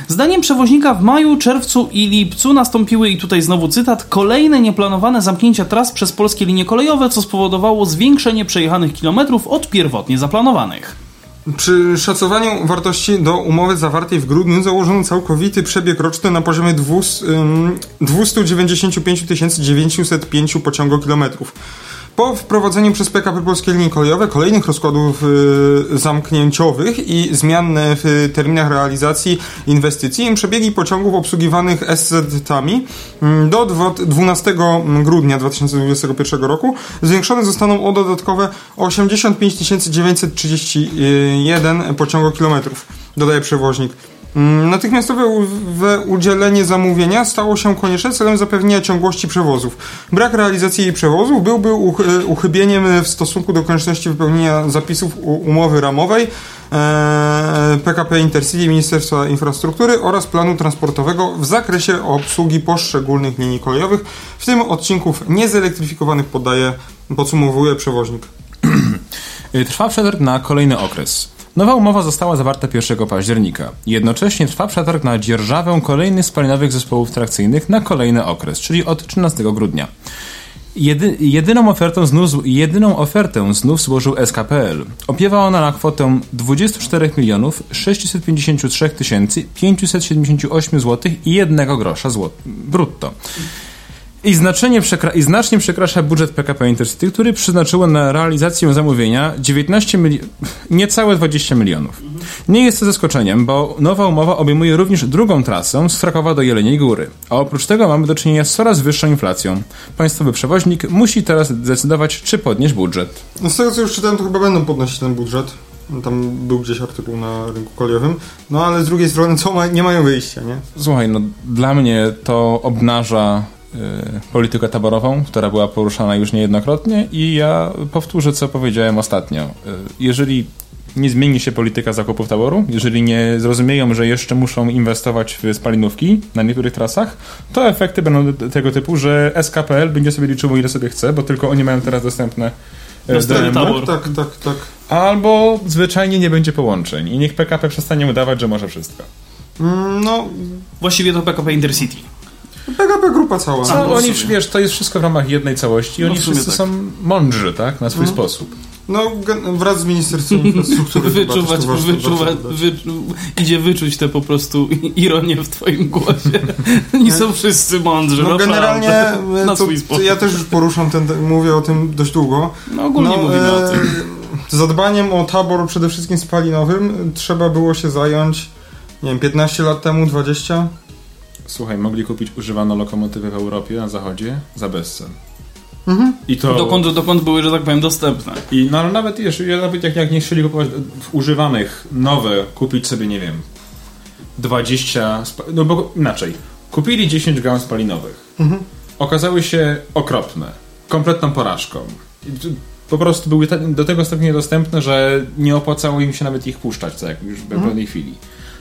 Zdaniem przewoźnika w maju, czerwcu i lipcu nastąpiły, i tutaj znowu cytat, kolejne nieplanowane zamknięcia tras przez polskie linie kolejowe, co spowodowało zwiększenie przejechanych kilometrów od pierwotnie zaplanowanych. Przy szacowaniu wartości do umowy zawartej w grudniu założono całkowity przebieg roczny na poziomie 295 905 pociągokilometrów. Po wprowadzeniu przez PKP Polskie Linie Kolejowe kolejnych rozkładów y, zamknięciowych i zmian w terminach realizacji inwestycji, przebiegi pociągów obsługiwanych SZ-tami mm, do 12 grudnia 2021 roku zwiększone zostaną o dodatkowe 85 931 pociągokilometrów, dodaje przewoźnik. Mm, natychmiastowe udzielenie zamówienia stało się konieczne celem zapewnienia ciągłości przewozów. Brak realizacji jej przewozów byłby e, uchybieniem w stosunku do konieczności wypełnienia zapisów umowy ramowej PKP e, Intercity Ministerstwa Infrastruktury oraz planu transportowego w zakresie obsługi poszczególnych linii kolejowych, w tym odcinków niezelektryfikowanych podaje, podsumowuje przewoźnik. Trwa przetarg na kolejny okres. Nowa umowa została zawarta 1 października. Jednocześnie trwa przetarg na dzierżawę kolejnych spalinowych zespołów trakcyjnych na kolejny okres, czyli od 13 grudnia. Jedy, jedyną, ofertą znów, jedyną ofertę znów złożył SKPL. Opiewa ona na kwotę 24 milionów 653 578 zł i 1 grosza zł, brutto. I, znacznie przekra- I znacznie przekracza budżet PKP Intercity, który przeznaczyło na realizację zamówienia 19 milionów, niecałe 20 milionów. Nie jest to zaskoczeniem, bo nowa umowa obejmuje również drugą trasę z Krakowa do Jeleniej Góry. A oprócz tego mamy do czynienia z coraz wyższą inflacją. Państwowy przewoźnik musi teraz zdecydować, czy podnieść budżet. No z tego co już czytałem, to chyba będą podnosić ten budżet. Tam był gdzieś artykuł na rynku kolejowym. No ale z drugiej strony, co ma, nie mają wyjścia, nie? Słuchaj, no dla mnie to obnaża politykę taborową, która była poruszana już niejednokrotnie i ja powtórzę, co powiedziałem ostatnio. Y, jeżeli nie zmieni się polityka zakupów taboru, jeżeli nie zrozumieją, że jeszcze muszą inwestować w spalinówki na niektórych trasach, to efekty będą tego typu, że SKPL będzie sobie liczył ile sobie chce, bo tylko oni mają teraz dostępne stary DMU, tabor. Tak, tak, tak. albo zwyczajnie nie będzie połączeń i niech PKP przestanie udawać, że może wszystko. Mm, No, Właściwie to PKP Intercity. PKP grupa cała. Co, no, oni, wiesz, to jest wszystko w ramach jednej całości i No, oni wszyscy tak. są mądrzy, tak? Na swój sposób. No, wraz z Ministerstwem Infrastruktury. chyba Wyczuwać, ważne- wyczuwać, wyczu, idzie wyczuć te po prostu ironię w twoim głosie. Oni są wszyscy mądrzy, No generalnie e, Na to, swój sposób. ja też już poruszam ten, ten, mówię o tym dość długo. No ogólnie mówimy o e, tym. Zadbaniem o tabor przede wszystkim spalinowym trzeba było się zająć, nie wiem, 15 lat temu, 20. Słuchaj, mogli kupić używaną lokomotywę w Europie, na zachodzie, za bezcen. Mhm. I to... Dokąd, dokąd były, że tak powiem, dostępne. I no, ale nawet, ja nawet jak, jak nie chcieli kupować w używanych, nowe, kupić sobie, nie wiem, 20, spa- no bo inaczej, kupili 10 gałąz spalinowych, Mhm. okazały się okropne, kompletną porażką. Po prostu były do tego stopnia niedostępne, że nie opłacało im się nawet ich puszczać, co jak już w Mhm. pewnej chwili.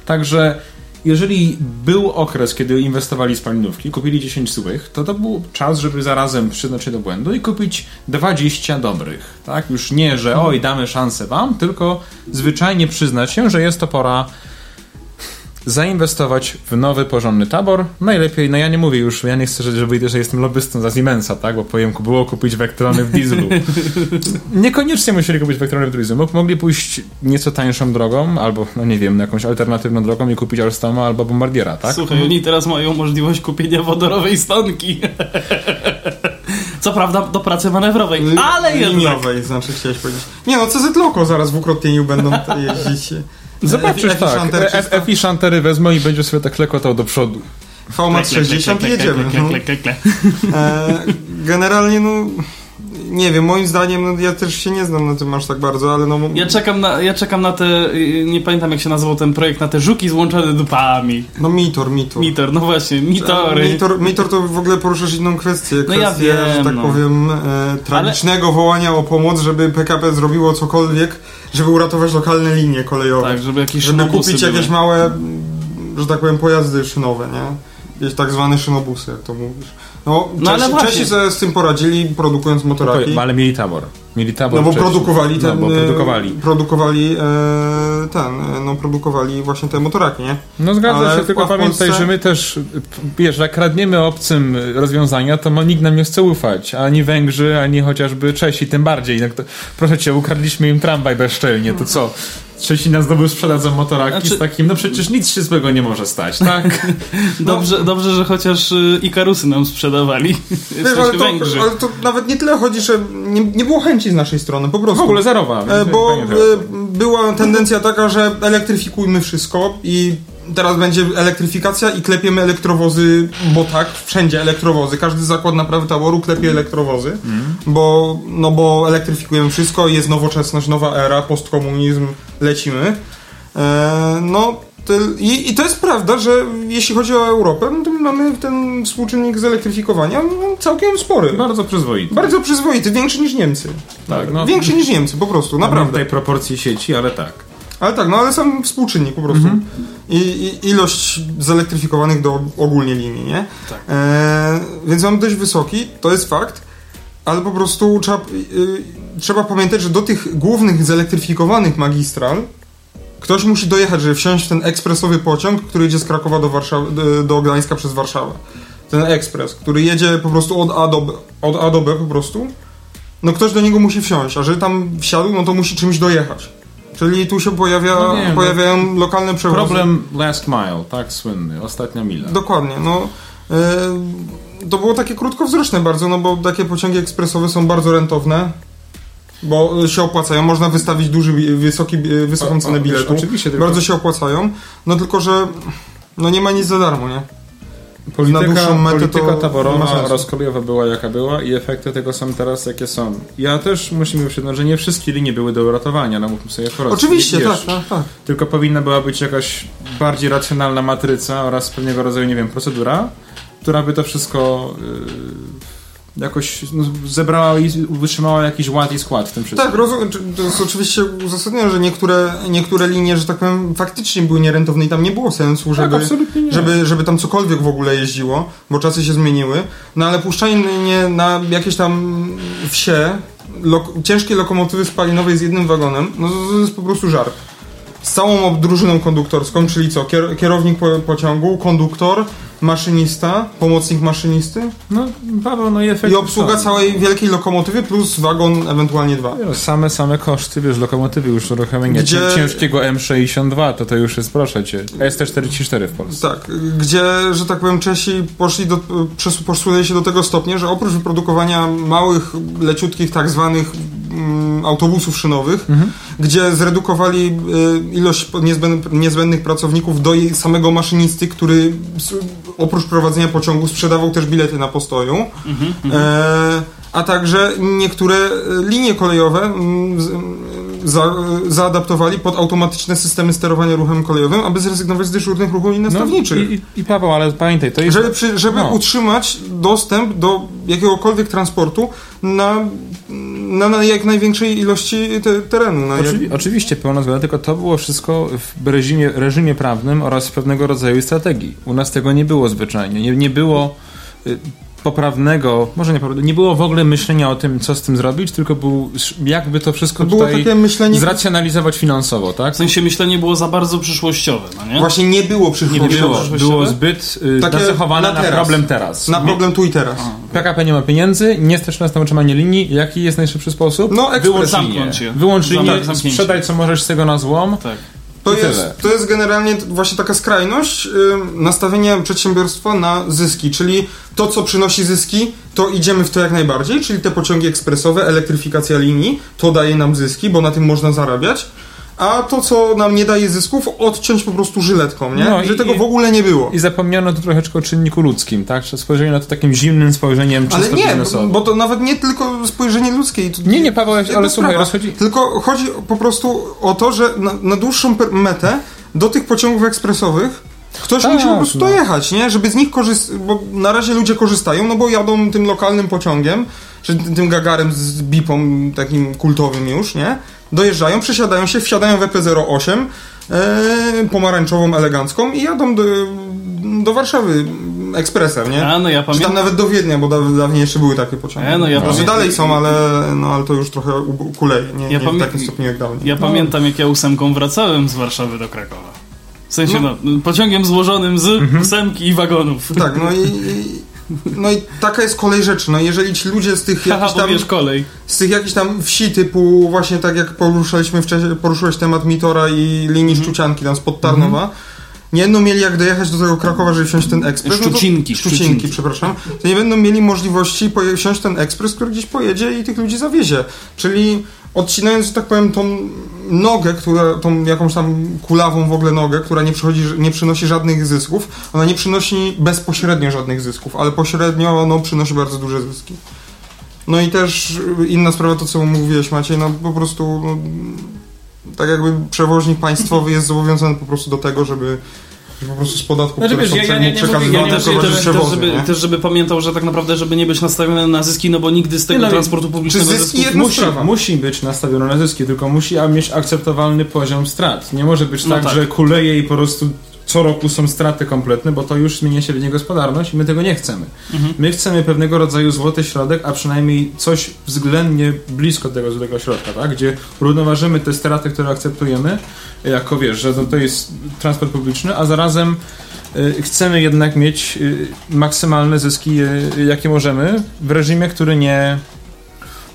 Także jeżeli był okres, kiedy inwestowali spalinówki, kupili 10 złych, to to był czas, żeby zarazem przyznać się do błędu i kupić 20 dobrych. Tak? Już nie, że oj, damy szansę wam, tylko zwyczajnie przyznać się, że jest to pora zainwestować w nowy, porządny tabor. Najlepiej, no ja nie mówię już, ja nie chcę, żeby wyjdę, że jestem lobbystą za Siemensa, tak? Bo powiem, było kupić Vectrony w dieslu. Niekoniecznie musieli kupić Vectrony w dieslu. Mog- Mogli pójść nieco tańszą drogą, albo, no nie wiem, jakąś alternatywną drogą i kupić Alstoma albo Bombardiera, tak? Słuchaj, oni teraz mają możliwość kupienia wodorowej stonki. Co prawda do pracy manewrowej, ale jednak. Liniowej, znaczy chciałeś powiedzieć. Nie no, CZ Loco zaraz w ukrotnieniu będą te jeździć. Zobaczysz, Efi- tak. Effichanter F- 300. Effichantery wezmą i będzie sobie tak lekotał do przodu. VMAT 60 i jedziemy. no. E, generalnie, no... Nie wiem, moim zdaniem, no, ja też się nie znam na tym aż tak bardzo, ale no... Ja czekam na, ja czekam na te, y, nie pamiętam jak się nazywał ten projekt, na te żuki złączone dupami. No Mitor, Mitor. Mitor, no właśnie, mitory. Mitor, Mitor to w ogóle poruszasz inną kwestię. No ja kwestię, że wiem, tak no. powiem, e, tragicznego wołania o pomoc, żeby PKP zrobiło cokolwiek, żeby uratować lokalne linie kolejowe. Tak, żeby jakieś żeby kupić były. jakieś małe, że tak powiem, pojazdy szynowe, nie? Jakieś tak zwane szynobusy, jak to mówisz. No, No, ale Czesi, właśnie. Czesi sobie z tym poradzili, produkując motoraki. Ale mieli tabor. Mieli tabor No bo wcześniej. produkowali ten, No, bo e, produkowali. produkowali e, ten, e, no produkowali właśnie te motoraki, nie? No zgadza Ale się, tylko pamiętaj, Polsce- że my też, wiesz, jak kradniemy obcym rozwiązania, to nikt nam nie chce ufać. Ani Węgrzy, ani chociażby Czesi, tym bardziej. No, to, proszę cię, ukradliśmy im tramwaj bezczelnie, to co? Nas znowu sprzedadzą motoraki Znaczy- z takim, no przecież nic się złego nie może stać, tak? Dobrze, dobrze, że chociaż y, Ikarusy nam sprzedawali. Wiesz, ale, to, ale to nawet nie tyle chodzi, że nie, nie było chęci z naszej strony, po prostu. W ogóle zerowa. E, Bo e, była tendencja taka, że elektryfikujmy wszystko i teraz będzie elektryfikacja i klepiemy elektrowozy, bo tak, wszędzie elektrowozy. Każdy zakład naprawy taboru klepie elektrowozy, bo, no bo elektryfikujemy wszystko, jest nowoczesność, nowa era, postkomunizm, lecimy. E, no, i, I to jest prawda, że jeśli chodzi o Europę, no to my mamy ten współczynnik zelektryfikowania całkiem spory. Bardzo przyzwoity. Bardzo przyzwoity, większy niż Niemcy. Tak, no. Większy niż Niemcy, po prostu, Naprawdę. naprawdę. tej proporcji sieci, ale tak. Ale tak, no ale sam współczynnik po prostu. I, I ilość zelektryfikowanych do ogólnie linii, nie? Tak. E, więc mamy dość wysoki, to jest fakt, ale po prostu trzeba, y, trzeba pamiętać, że do tych głównych zelektryfikowanych magistral ktoś musi dojechać, żeby wsiąść w ten ekspresowy pociąg, który idzie z Krakowa do, Warszawy, do, do Gdańska przez Warszawę. Ten ekspres, który jedzie po prostu od A do B, od A do B po prostu. No ktoś do niego musi wsiąść, a żeby tam wsiadł, no to musi czymś dojechać. Czyli tu się pojawia, No nie, no. pojawiają lokalne przewozy. Problem last mile, tak słynny, ostatnia mila. Dokładnie, no. e, to było takie krótkowzroczne bardzo, no bo takie pociągi ekspresowe są bardzo rentowne, bo się opłacają. Można wystawić duży, wysoki, wysoką cenę biletu. oczywiście, tylko- Bardzo się opłacają. No tylko, że no nie ma nic za darmo, nie? Na Polityka, dłuższą metę polityka nie taborowa, rozkrojowa była jaka była i efekty tego są teraz jakie są. Ja też musimy przyznać, że nie wszystkie linie były do uratowania, no mówmy sobie wprost. Oczywiście, Wiesz, tak, tak, tak. Tylko powinna była być jakaś bardziej racjonalna matryca oraz pewnego rodzaju, nie wiem, procedura, która by to wszystko yy, jakoś no, zebrała i wytrzymała jakiś ład i skład w tym wszystkim. Tak, rozumiem. To jest oczywiście uzasadnione, że niektóre, niektóre linie, że tak powiem, faktycznie były nierentowne i tam nie było sensu, żeby, Tak, absolutnie nie. żeby, żeby tam cokolwiek w ogóle jeździło, bo czasy się zmieniły. No ale puszczanie na jakieś tam wsie, lok- ciężkie lokomotywy spalinowej z jednym wagonem, no to, to jest po prostu żart. Z całą drużyną konduktorską, czyli co? Kier- kierownik po, pociągu, konduktor, maszynista, pomocnik maszynisty No, Paweł, no i efekt... i obsługa całej wielkiej lokomotywy plus wagon, ewentualnie dwa. Same, same koszty, wiesz, lokomotywy już uruchomienia Gdzie- Gdzie... ciężkiego M62, to to już jest, proszę cię, ST44 w Polsce. Tak, gdzie, że tak powiem, Czesi poszli do, poszli się do tego stopnia, że oprócz wyprodukowania małych, leciutkich, tak zwanych mm, autobusów szynowych, gdzie zredukowali y, ilość niezbędnych, pracowników do samego maszynisty, który oprócz prowadzenia pociągu sprzedawał też bilety na postoju. E, a także niektóre e, linie kolejowe mm, za, zaadaptowali pod automatyczne systemy sterowania ruchem kolejowym, aby zrezygnować z dyżurnych ruchów i nastawniczych. No, i, i, I Paweł, ale pamiętaj, to jest... Żeby, przy, żeby No. utrzymać dostęp do jakiegokolwiek transportu na, na, na jak największej ilości te, terenu. Na jak, Oczywi- oczywiście, pełna zgoda, tylko to było wszystko w reżimie, reżimie prawnym oraz pewnego rodzaju strategii. U nas tego nie było zwyczajnie. Nie, nie było y, poprawnego, może nie poprawnego, nie było w ogóle myślenia o tym, co z tym zrobić, tylko był, jakby to wszystko to było tutaj takie myślenie... zracjonalizować finansowo, tak? W sensie myślenie było za bardzo przyszłościowe, no nie? Właśnie nie było przyszłości. Nie było, przyszłościowe? było zbyt y, Takie nacechowane na na, problem teraz. Na problem tu i teraz. PKP nie ma pieniędzy, nie stać nas na utrzymanie linii. Jaki jest najszybszy sposób? No, ekspres. Wyłącz linię. Wyłącz linię, sprzedaj co możesz z tego na złom. Tak. To jest, to jest generalnie właśnie taka skrajność y, nastawienia przedsiębiorstwa na zyski, czyli to, co przynosi zyski, to idziemy w to jak najbardziej, czyli te pociągi ekspresowe, elektryfikacja linii, to daje nam zyski, bo na tym można zarabiać, a to, co nam nie daje zysków, odciąć po prostu żyletką, nie? No Że i- tego w ogóle nie było. I zapomniano tu troszeczkę o czynniku ludzkim, tak? Że spojrzenie na to takim zimnym spojrzeniem Ale czysto nie, biznesowym. bo to nawet nie tylko spojrzenie ludzkie. Nie, nie, Paweł, ale słuchaj, rozchodzi- Tylko chodzi po prostu o to, że na, na dłuższą metę do tych pociągów ekspresowych ktoś Tak, musi po prostu no. dojechać, nie? Żeby z nich korzystać, bo na razie ludzie korzystają, no bo jadą tym lokalnym pociągiem, czy tym gagarem z bipą takim kultowym już, nie? Dojeżdżają, przesiadają się, wsiadają w EP08 e, pomarańczową, elegancką i jadą do, do Warszawy ekspresem, nie? A no ja Czy tam pamiętam. nawet do Wiednia, bo da, dawniej jeszcze były takie pociągi. E, no ja pamiętam- dalej są, ale, no, ale to już trochę ukuleje. Nie, Ja nie w takim stopniu jak dawniej. Ja pamiętam, jak ja ósemką wracałem z Warszawy do Krakowa. W sensie, no, No. pociągiem złożonym z Mhm. ósemki i wagonów. Tak, no i, i, no i taka jest kolej rzeczy. No jeżeli ci ludzie z tych jakichś tam, kolej. z tych jakichś tam wsi typu właśnie tak jak poruszaliśmy wcześniej, poruszyłeś temat Mitora i linii Szczucianki tam spod Tarnowa, nie będą mieli jak dojechać do tego Krakowa, żeby wsiąść ten ekspres. Szczucinki, no to, Szczucinki, Szczucinki. przepraszam. To nie będą mieli możliwości wsiąść ten ekspres, który gdzieś pojedzie i tych ludzi zawiezie. Czyli odcinając, że tak powiem, tą nogę, która, tą jakąś tam kulawą w ogóle nogę, która nie, przychodzi, nie przynosi żadnych zysków, ona nie przynosi bezpośrednio żadnych zysków, ale pośrednio no, przynosi bardzo duże zyski. No i też inna sprawa, to co mówiłeś Maciej, no po prostu no, tak jakby przewoźnik państwowy jest zobowiązany po prostu do tego, żeby, żeby po prostu z podatku, Znaczy, które wiesz, są ja- ja przekazywane ja nie Też, też, żeby, nie? też żeby pamiętał, że tak naprawdę, żeby nie być nastawiony na zyski, no bo nigdy z tego Nie, no, transportu publicznego zysków Musi, musi być nastawione na zyski, tylko musi mieć akceptowalny poziom strat. Nie może być No tak, tak. że kuleje i po prostu co roku są straty kompletne, bo to już zmienia się niegospodarność i my tego nie chcemy. Mhm. My chcemy pewnego rodzaju złoty środek, a przynajmniej coś względnie blisko tego złotego środka, tak? gdzie równoważymy te straty, które akceptujemy, jako wiesz, że to, to jest transport publiczny, a zarazem y, chcemy jednak mieć y, maksymalne zyski, y, jakie możemy, w reżimie, który nie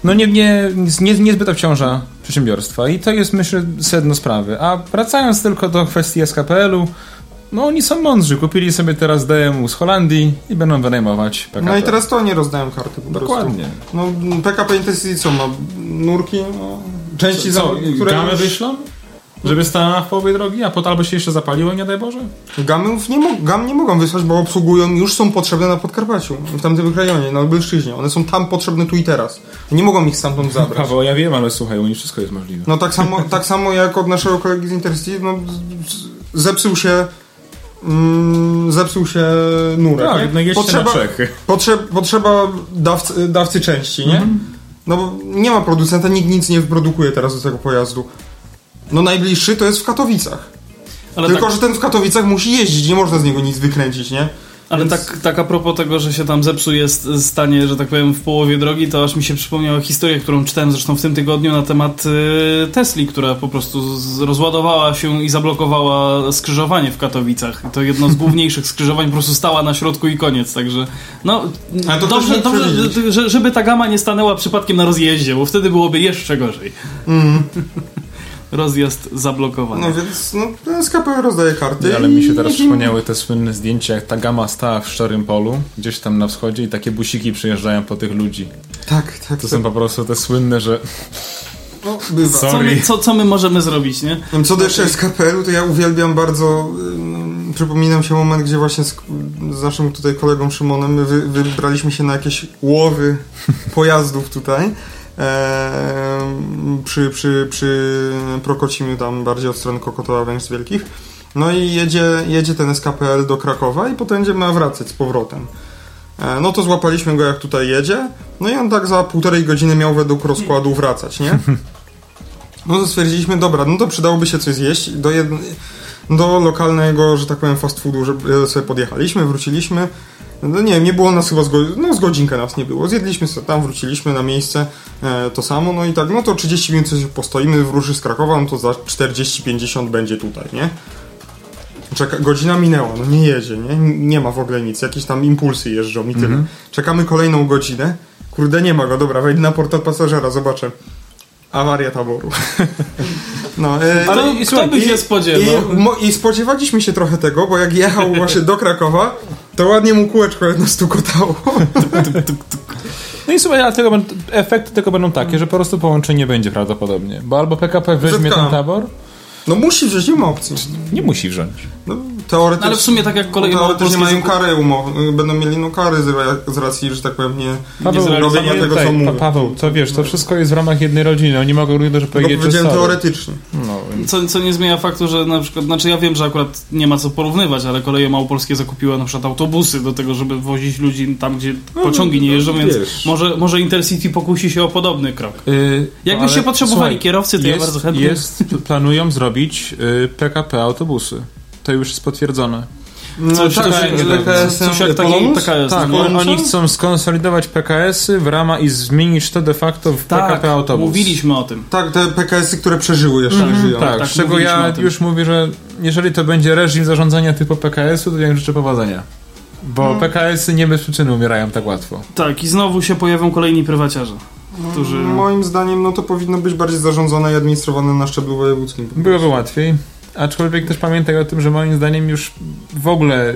no nie, nie, nie, niezbyt obciąża przedsiębiorstwa i to jest myślę sedno sprawy. A wracając tylko do kwestii SKPL-u, no oni są mądrzy, kupili sobie teraz DMU z Holandii i będą wynajmować PKP. No i teraz to nie rozdają karty po Dokładnie. prostu. No PKP Intercity co ma? Nurki? No, części, Co, za, które gamę już- wyślą? Żeby stała w połowie drogi, a potem albo się jeszcze zapaliło, nie daj Boże? Gamów nie, mo- gam nie mogą wysłać, bo obsługują, już są potrzebne na Podkarpaciu, w tamtym rejonie, na Lubelszczyźnie. One są tam potrzebne tu i teraz. Nie mogą ich stamtąd zabrać. Paweł, ja wiem, ale słuchaj, u nich wszystko jest możliwe. No tak samo, tak samo jak od naszego kolegi z Intercity, no zepsuł się mm, zepsuł się nurek. Tak, no jedźcie potrzeba, na Czechy. Potrzeb, potrzeba dawcy, dawcy części, nie? Mhm. No bo nie ma producenta, nikt nic nie wyprodukuje teraz do tego pojazdu. No najbliższy to jest w Katowicach. Ale Tylko, tak, że ten w Katowicach musi jeździć, nie można z niego nic wykręcić, nie? Ale więc- tak, tak a propos tego, że się tam zepsuje s- stanie, że tak powiem, w połowie drogi, to aż mi się przypomniała historia, którą czytałem zresztą w tym tygodniu na temat y, Tesli, która po prostu rozładowała się i zablokowała skrzyżowanie w Katowicach. I to jedno z główniejszych skrzyżowań po prostu stała na środku i koniec, także no dobrze, dobrze żeby ta gama nie stanęła przypadkiem na rozjeździe, bo wtedy byłoby jeszcze gorzej. Mm. Rozjazd zablokowany. No więc no, SKP rozdaje karty. Ale mi się teraz przypomniały te słynne zdjęcia, jak ta gama stała w szczerym polu, gdzieś tam na wschodzie i takie busiki przyjeżdżają po tych ludzi. Tak, tak. To są po prostu te słynne, że No, bywa. Co? co, my, co, co my możemy zrobić, nie? Co do jeszcze SKP-u, to ja uwielbiam bardzo. ym, Przypominam się moment, gdzie właśnie z, z naszym tutaj kolegą Szymonem my wy, wybraliśmy się na jakieś łowy pojazdów tutaj. Przy, przy, przy Prokocimiu tam bardziej od strony Kokotowa Węż Wielkich. No i jedzie, jedzie ten SKPL do Krakowa i potem będzie ma wracać z powrotem. E, No to złapaliśmy go jak tutaj jedzie. No i on tak za półtorej godziny miał według rozkładu wracać, nie? No to stwierdziliśmy, dobra, no to przydałoby się coś zjeść. Do, jed... do lokalnego, że tak powiem, fast foodu, żeby sobie podjechaliśmy, wróciliśmy. No nie nie było nas chyba z, go... no, z godzinkę nas nie było. Zjedliśmy sobie tam, wróciliśmy na miejsce, e, to samo, no i tak, no to 30 minut coś postoimy, wróży z Krakowa, no to za 40-50 będzie tutaj, nie? Czeka, godzina minęła, no nie jedzie, nie? Nie ma w ogóle nic, jakieś tam impulsy jeżdżą i tyle. Czekamy kolejną godzinę, kurde nie ma go, dobra, wejdę na portal pasażera, zobaczę. Awaria taboru. No, e, Ale i- kto by się spodziewał? I, I spodziewaliśmy się trochę tego, bo jak jechał właśnie do Krakowa, to ładnie mu kółeczko jedno stukotało. No i słuchaj, tego, efekty tego będą takie, że po prostu połączenie będzie prawdopodobnie. Bo albo PKP weźmie Zetkam. ten tabor, No musi wziąć, nie ma opcji. nie musi wziąć. No, teoretycznie, Ale w sumie tak jak koleje teoretycznie małopolskie mają zakup- karę umowy, będą mieli no kary z, ra- z racji, że tak powiem, nie, Paweł, nie zrobienia Paweł, tego, tak, co mówię. Paweł, to wiesz, to wszystko jest w ramach jednej rodziny. Oni mogą równie dobrze powiedzieć, że powiedziałem sorry. teoretycznie. No, więc Co, co nie zmienia faktu, że na przykład, znaczy ja wiem, że akurat nie ma co porównywać, ale koleje małopolskie zakupiły na przykład autobusy do tego, żeby wozić ludzi tam, gdzie pociągi nie jeżdżą, więc wiesz. może, może Intercity pokusi się o podobny krok. Yy, Jakbyście ale potrzebowali słuchaj, kierowcy, to ja bardzo chętnie. Jest, planują zrobić y, PKP autobusy. To już jest potwierdzone. No, Coś- tak, ale coś- jak taki? PKS. Tak, no. on, oni chcą skonsolidować PKS-y w ramach i zmienić to de facto w tak, PKP autobus. mówiliśmy o tym. Tak, te PKS-y, które przeżyły jeszcze nie żyją. Tak, tak, z czego ja już mówię, że jeżeli to będzie reżim zarządzania typu PKS-u, to ja im życzę powodzenia. Bo Hmm. PKS-y nie bez przyczyny umierają tak łatwo. Tak, i znowu się pojawią kolejni prywaciarze, którzy... Moim zdaniem, no to powinno być bardziej zarządzane i administrowane na szczeblu wojewódzkim. Byłoby łatwiej, aczkolwiek też pamiętaj o tym, że moim zdaniem już w ogóle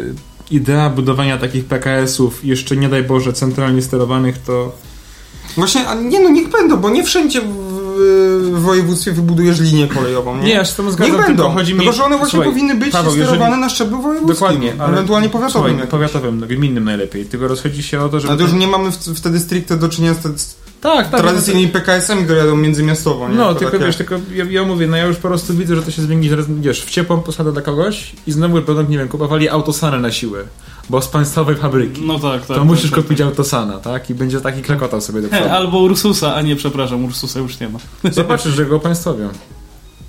idea budowania takich PKS-ów, jeszcze nie daj Boże centralnie sterowanych, to Właśnie, a nie no, niech będą, bo nie wszędzie w, województwie wybudujesz linię kolejową, nie? Nie, ja się z tym Niech zgadzam, będą, chodzi mi... tylko że one właśnie Słuchaj, powinny być Paweł, sterowane jeżeli- na szczeblu wojewódzkim. Dokładnie, ale- Ewentualnie powiatowym. Słuchaj, powiatowym, no, gminnym najlepiej. Tylko rozchodzi się o to, żeby... Ale to już nie mamy wtedy stricte do czynienia z, Tak, tak. tradycyjnymi PKS-ami, które jadą międzymiastowo, nie? No, To tylko wiesz, tylko ja, ja mówię, no ja już po prostu widzę, że to się zmieni, że w ciepłą posadę dla kogoś i znowu będą, nie wiem, kupowali autosany na siłę, bo z państwowej fabryki. No tak, tak. to musisz tak, kupić autosana, tak? I będzie taki klekotał sobie do tak. przodu. Albo Ursusa, a nie, przepraszam, Ursusa już nie ma. Zobaczysz, że go państwowią.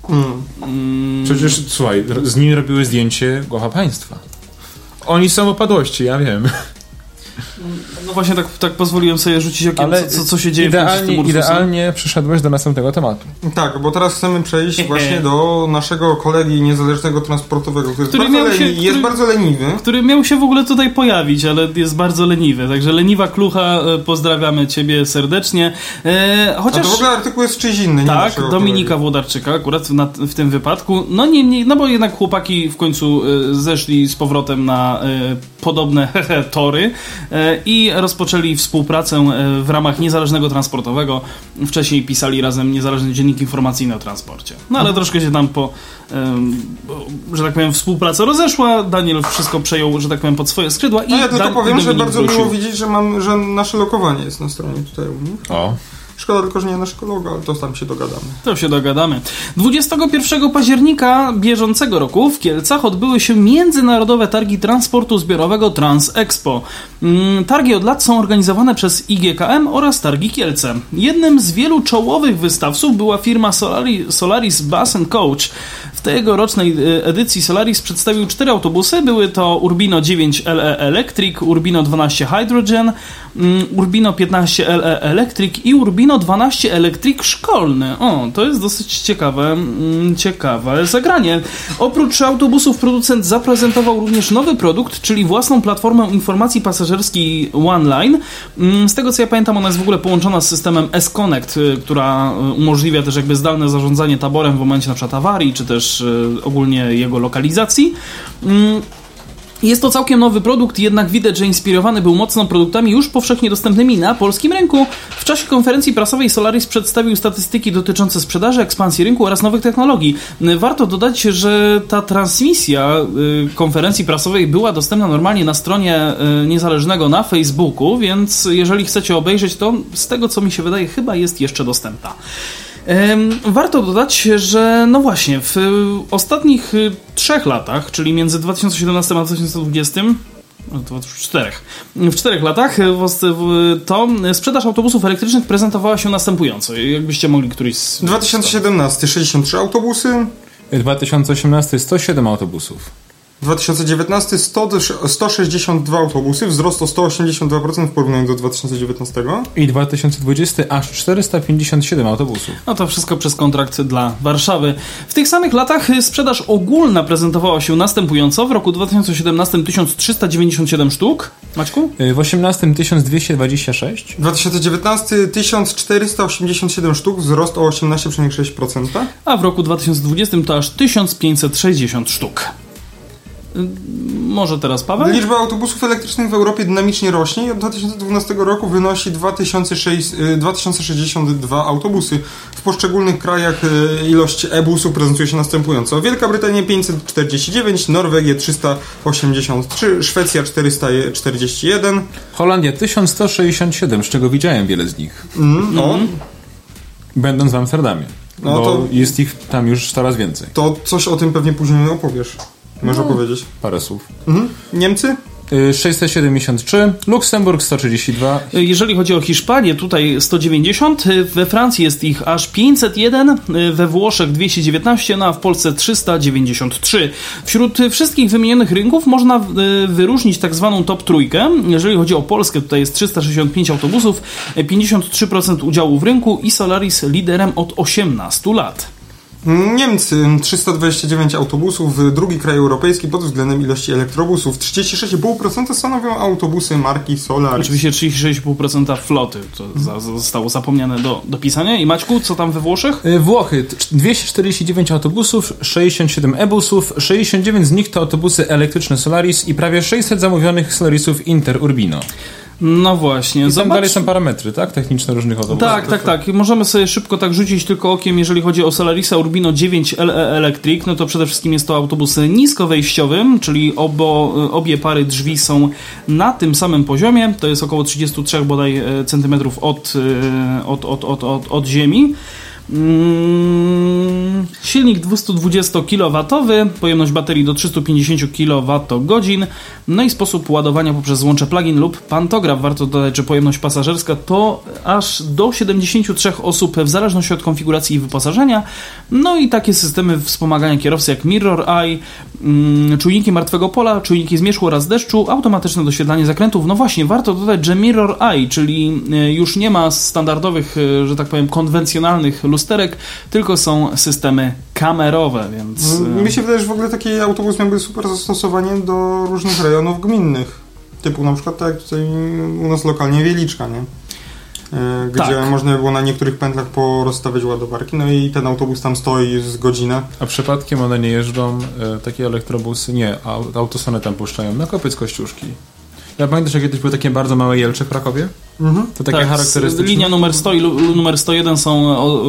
Mm. Mm, Przecież, słuchaj, z nim robiły zdjęcie głowa państwa. Oni są upadłości, ja wiem. No właśnie tak, tak pozwoliłem sobie rzucić okiem, Ale co, co, się dzieje w idealnie, tym Ursusem. idealnie przyszedłeś do następnego tematu. Tak, bo teraz chcemy przejść właśnie do naszego kolegi niezależnego transportowego, który, Który jest, bardzo się- leni- który- jest bardzo leniwy. który miał się w ogóle tutaj pojawić, ale jest bardzo leniwy. Także leniwa klucha, e, pozdrawiamy ciebie serdecznie. E, A chociaż to w ogóle artykuł jest czyjś inny, nie tak, Dominika kolegi. Włodarczyka akurat w, na, w tym wypadku. No niemniej, no bo jednak chłopaki w końcu e, zeszli z powrotem na e, podobne tory i rozpoczęli współpracę e, w ramach niezależnego transportowego. Wcześniej pisali razem niezależny dziennik informacyjny o transporcie. No ale troszkę się tam po, że tak powiem, współpraca rozeszła. Daniel wszystko przejął, że tak powiem, pod swoje skrzydła. I No ja tylko Dan- powiem, że bardzo wrócił. miło widzieć, że, mam, że nasze lokowanie jest na stronie tutaj u nich. O. Szkoda tylko, że nie naszego logo, ale to tam się dogadamy. To się dogadamy. 21 października bieżącego roku w Kielcach odbyły się międzynarodowe targi transportu zbiorowego Transexpo. Mm, Targi od lat są organizowane przez IGKM oraz Targi Kielce. Jednym z wielu czołowych wystawców była firma Solari, Solaris Bus Coach. Tegorocznej e, edycji Solaris przedstawił cztery autobusy. Były to Urbino 9 LE Electric, Urbino 12 Hydrogen, mm, Urbino 15 LE Electric i Urbino 12 Electric szkolny. O, to jest dosyć ciekawe, mm, ciekawe zagranie. Oprócz autobusów producent zaprezentował również nowy produkt, czyli własną platformę informacji pasażerskiej OneLine. Mm, Z tego co ja pamiętam, ona jest w ogóle połączona z systemem S-Connect, y, która y, umożliwia też jakby zdalne zarządzanie taborem w momencie na przykład awarii, czy też y, ogólnie jego lokalizacji. Mm, jest to całkiem nowy produkt, jednak widać, że inspirowany był mocno produktami już powszechnie dostępnymi na polskim rynku. W czasie konferencji prasowej Solaris przedstawił statystyki dotyczące sprzedaży, ekspansji rynku oraz nowych technologii. Warto dodać, że ta transmisja y, konferencji prasowej była dostępna normalnie na stronie niezależnego na Facebooku, więc jeżeli chcecie obejrzeć, to z tego co mi się wydaje, chyba jest jeszcze dostępna. Warto dodać, że no właśnie, w ostatnich y, trzech latach, czyli między 2017 a 2020, no to w czterech. W czterech latach y, to sprzedaż autobusów elektrycznych prezentowała się następująco. Jakbyście mogli któryś z... 2017 63 autobusy, 2018 107 autobusów. 2019 100, 162 autobusy, wzrost o 182% w porównaniu do 2019. I 2020 aż 457 autobusów. No to wszystko przez kontrakt dla Warszawy. W tych samych latach y, sprzedaż ogólna prezentowała się następująco. W roku 2017 1397 sztuk. Maćku? Y, W 18 1226. 2019 1487 sztuk, wzrost o 18,6%. a w roku 2020 to aż 1560 sztuk. Y, Może teraz Paweł? Liczba autobusów elektrycznych w Europie dynamicznie rośnie i od 2012 roku wynosi 2006, y, 2062 autobusy. W poszczególnych krajach y, ilość e-busów prezentuje się następująco. Wielka Brytania 549, Norwegia 383, Szwecja 441. Holandia 1167, z czego widziałem wiele z nich. Mm, no, Będąc w Amsterdamie. No bo to- jest ich tam już coraz więcej. to coś o tym pewnie później opowiesz. Możesz opowiedzieć. Parę słów. Mhm. Niemcy? Y, 673, Luksemburg 132, Jeżeli chodzi o Hiszpanię, tutaj 190, we Francji jest ich aż 501, we Włoszech 219, no a w Polsce 393. Wśród wszystkich wymienionych rynków można wyróżnić tak zwaną top trójkę. Jeżeli chodzi o Polskę, tutaj jest 365 autobusów, e, 53% udziału w rynku i Solaris liderem od 18 lat. Niemcy 329 autobusów, drugi kraj europejski pod względem ilości elektrobusów. 36,5% stanowią autobusy marki Solaris. Oczywiście 36,5% floty, to za, zostało zapomniane do, do pisania. I Maćku, co tam we Włoszech? Y, Włochy t- 249 autobusów, 67 e-busów, 69 z nich to autobusy elektryczne Solaris i prawie 600 zamówionych Solarisów Interurbino. No właśnie, I tam zobacz... dalej są parametry, tak? Techniczne różnych autobusów. Tak, tak, tak. Możemy sobie szybko tak rzucić tylko okiem, jeżeli chodzi o Solarisa Urbino 9 LE Electric, no to przede wszystkim jest to autobus niskowejściowy, czyli obo, obie pary drzwi są na tym samym poziomie, to jest około 33 bodaj e, centymetrów od, e, od, od, od, od, od ziemi. Mm, Silnik 220 kW, pojemność baterii do 350 kWh, no i sposób ładowania poprzez złącze plug-in lub pantograf. Warto dodać, że pojemność pasażerska to aż do 73 osób w zależności od konfiguracji i wyposażenia. No i takie systemy wspomagania kierowcy jak Mirror Eye, mm, czujniki martwego pola, czujniki zmierzchu oraz deszczu, automatyczne doświetlanie zakrętów. No właśnie, warto dodać, że Mirror Eye, czyli e, już nie ma standardowych, e, że tak powiem, konwencjonalnych lusterek, tylko są systemy kamerowe, więc... e, Mi się wydaje, że w ogóle taki autobus miałby super zastosowanie do różnych rejonów gminnych. Typu na przykład tak jak tutaj u nas lokalnie Wieliczka, nie? E, Gdzie Tak. można by było na niektórych pętlach porozstawiać ładowarki, no i ten autobus tam stoi z godzinę. A przypadkiem one nie jeżdżą, e, takie elektrobusy, nie, au- autosony tam puszczają, na kopiec Kościuszki. Ja pamiętasz, jak kiedyś były takie bardzo małe jelcze w Krakowie? Mhm. To takie tak, charakterystyczne. Linia numer 100 i numer 101 są o,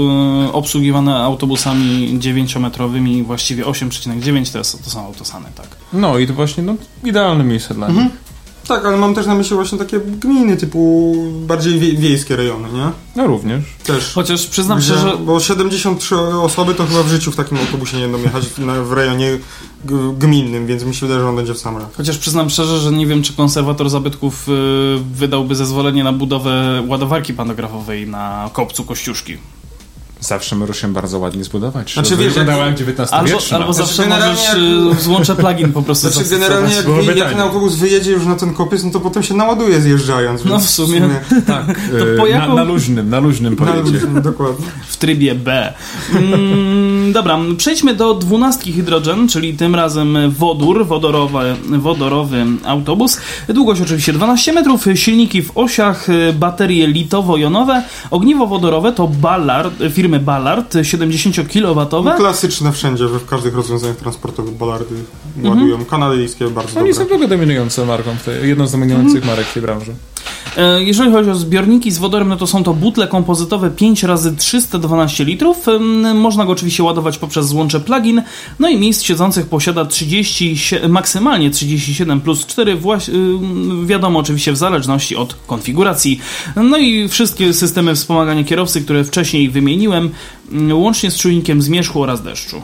y, obsługiwane autobusami 9-metrowymi, właściwie 8,9 to, jest, to są autosany, tak. No i to właśnie no, idealne miejsce dla nich. Tak, ale mam też na myśli właśnie takie gminy typu bardziej wie, wiejskie rejony, nie? No również. Też. Chociaż przyznam Gdzie, szczerze, Bo 73 osoby to chyba w życiu w takim autobusie nie będą jechać na, w rejonie gminnym, więc mi się wydaje, że on będzie w sam raz. Chociaż przyznam szczerze, że nie wiem, czy konserwator zabytków y, wydałby zezwolenie na budowę ładowarki pantografowej na kopcu Kościuszki. Zawsze możesz się bardzo ładnie zbudować. Znaczy, wiesz, wyglądała jak- jak XIX Albo, wieczna. albo Znaczy, zawsze generalnie możesz y, złączę plugin po prostu Znaczy generalnie jak, jak taniej. ten autobus wyjedzie już na ten kopiec, no to potem się naładuje zjeżdżając. No więc w sumie. Tak, To po e, jaką- na, na luźnym, na luźnym pojedzie. No, dokładnie. w trybie B. Mm, dobra, przejdźmy do dwunastki hydrogen, czyli tym razem wodór, wodorowy, wodorowy autobus. Długość oczywiście 12 metrów, silniki w osiach, baterie litowo-jonowe, ogniwo wodorowe to Ballard, firmy Ballard, 70 kW. No, klasyczne wszędzie, we w każdych rozwiązaniach transportowych balardy Mhm. ładują. Kanadyjskie bardzo Oni są dobre. w ogóle dominującą marką, w tej, jedną z dominujących marek w tej branży. E, Jeżeli chodzi o zbiorniki z wodorem, no to są to butle kompozytowe 5 razy 312 litrów. Można go oczywiście ładować poprzez złącze plug-in. No i miejsc siedzących posiada 30, maksymalnie 37 plus 4, właś- ym, wiadomo oczywiście w zależności od konfiguracji. No i wszystkie systemy wspomagania kierowcy, które wcześniej wymieniłem, mm, łącznie z czujnikiem zmierzchu oraz deszczu.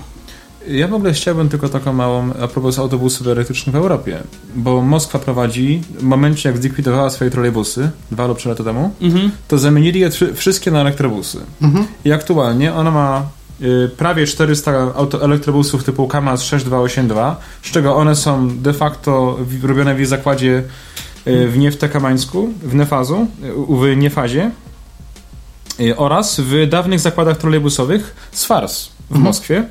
Ja w ogóle chciałbym tylko taką małą, a propos autobusów elektrycznych w Europie, bo Moskwa prowadzi, w momencie jak zlikwidowała swoje trolejbusy, dwa lub trzy lata temu, Mhm. to zamienili je wszystkie na elektrobusy. I aktualnie ona ma y, prawie 400 auto elektrobusów typu KAMAZ 6282, z czego one są de facto robione w zakładzie y, w Nieftekamańsku, w Nefazu, y, w Niefazie y, oraz w dawnych zakładach trolejbusowych z Fars w Moskwie.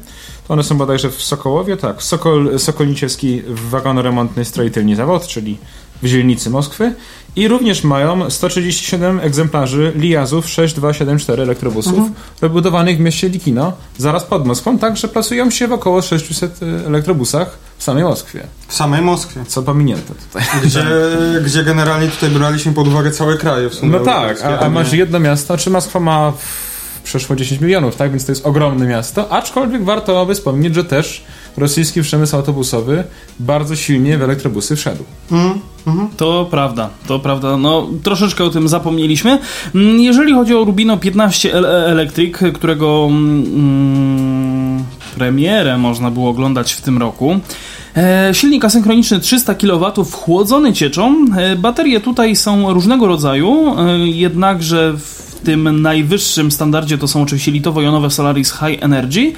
To one są bodajże w Sokołowie, tak, Sokol, Sokolniczewski w wagonoremontnej strojitelni Zawod, czyli w dzielnicy Moskwy i również mają 137 egzemplarzy Lijazów 6274 elektrobusów wybudowanych w mieście Likino, zaraz pod Moskwą, tak, że plasują się w około 600 elektrobusach w samej Moskwie. W samej Moskwie. Co pominięte tutaj. Gdzie, gdzie generalnie tutaj braliśmy pod uwagę całe kraje w sumie. No tak, a, a masz jedno miasto, czy Moskwa ma przeszło 10 milionów, tak? Więc to jest ogromne miasto, aczkolwiek warto by wspomnieć, że też rosyjski przemysł autobusowy bardzo silnie w elektrobusy wszedł. To prawda, to prawda. No, troszeczkę o tym zapomnieliśmy. Mm, Jeżeli chodzi o Rubino 15 LE Electric, którego mm, premierę można było oglądać w tym roku. E, silnik asynchroniczny 300 kW, chłodzony cieczą. E, baterie tutaj są różnego rodzaju, e, jednakże w tym najwyższym standardzie to są oczywiście litowo-jonowe Solaris High Energy.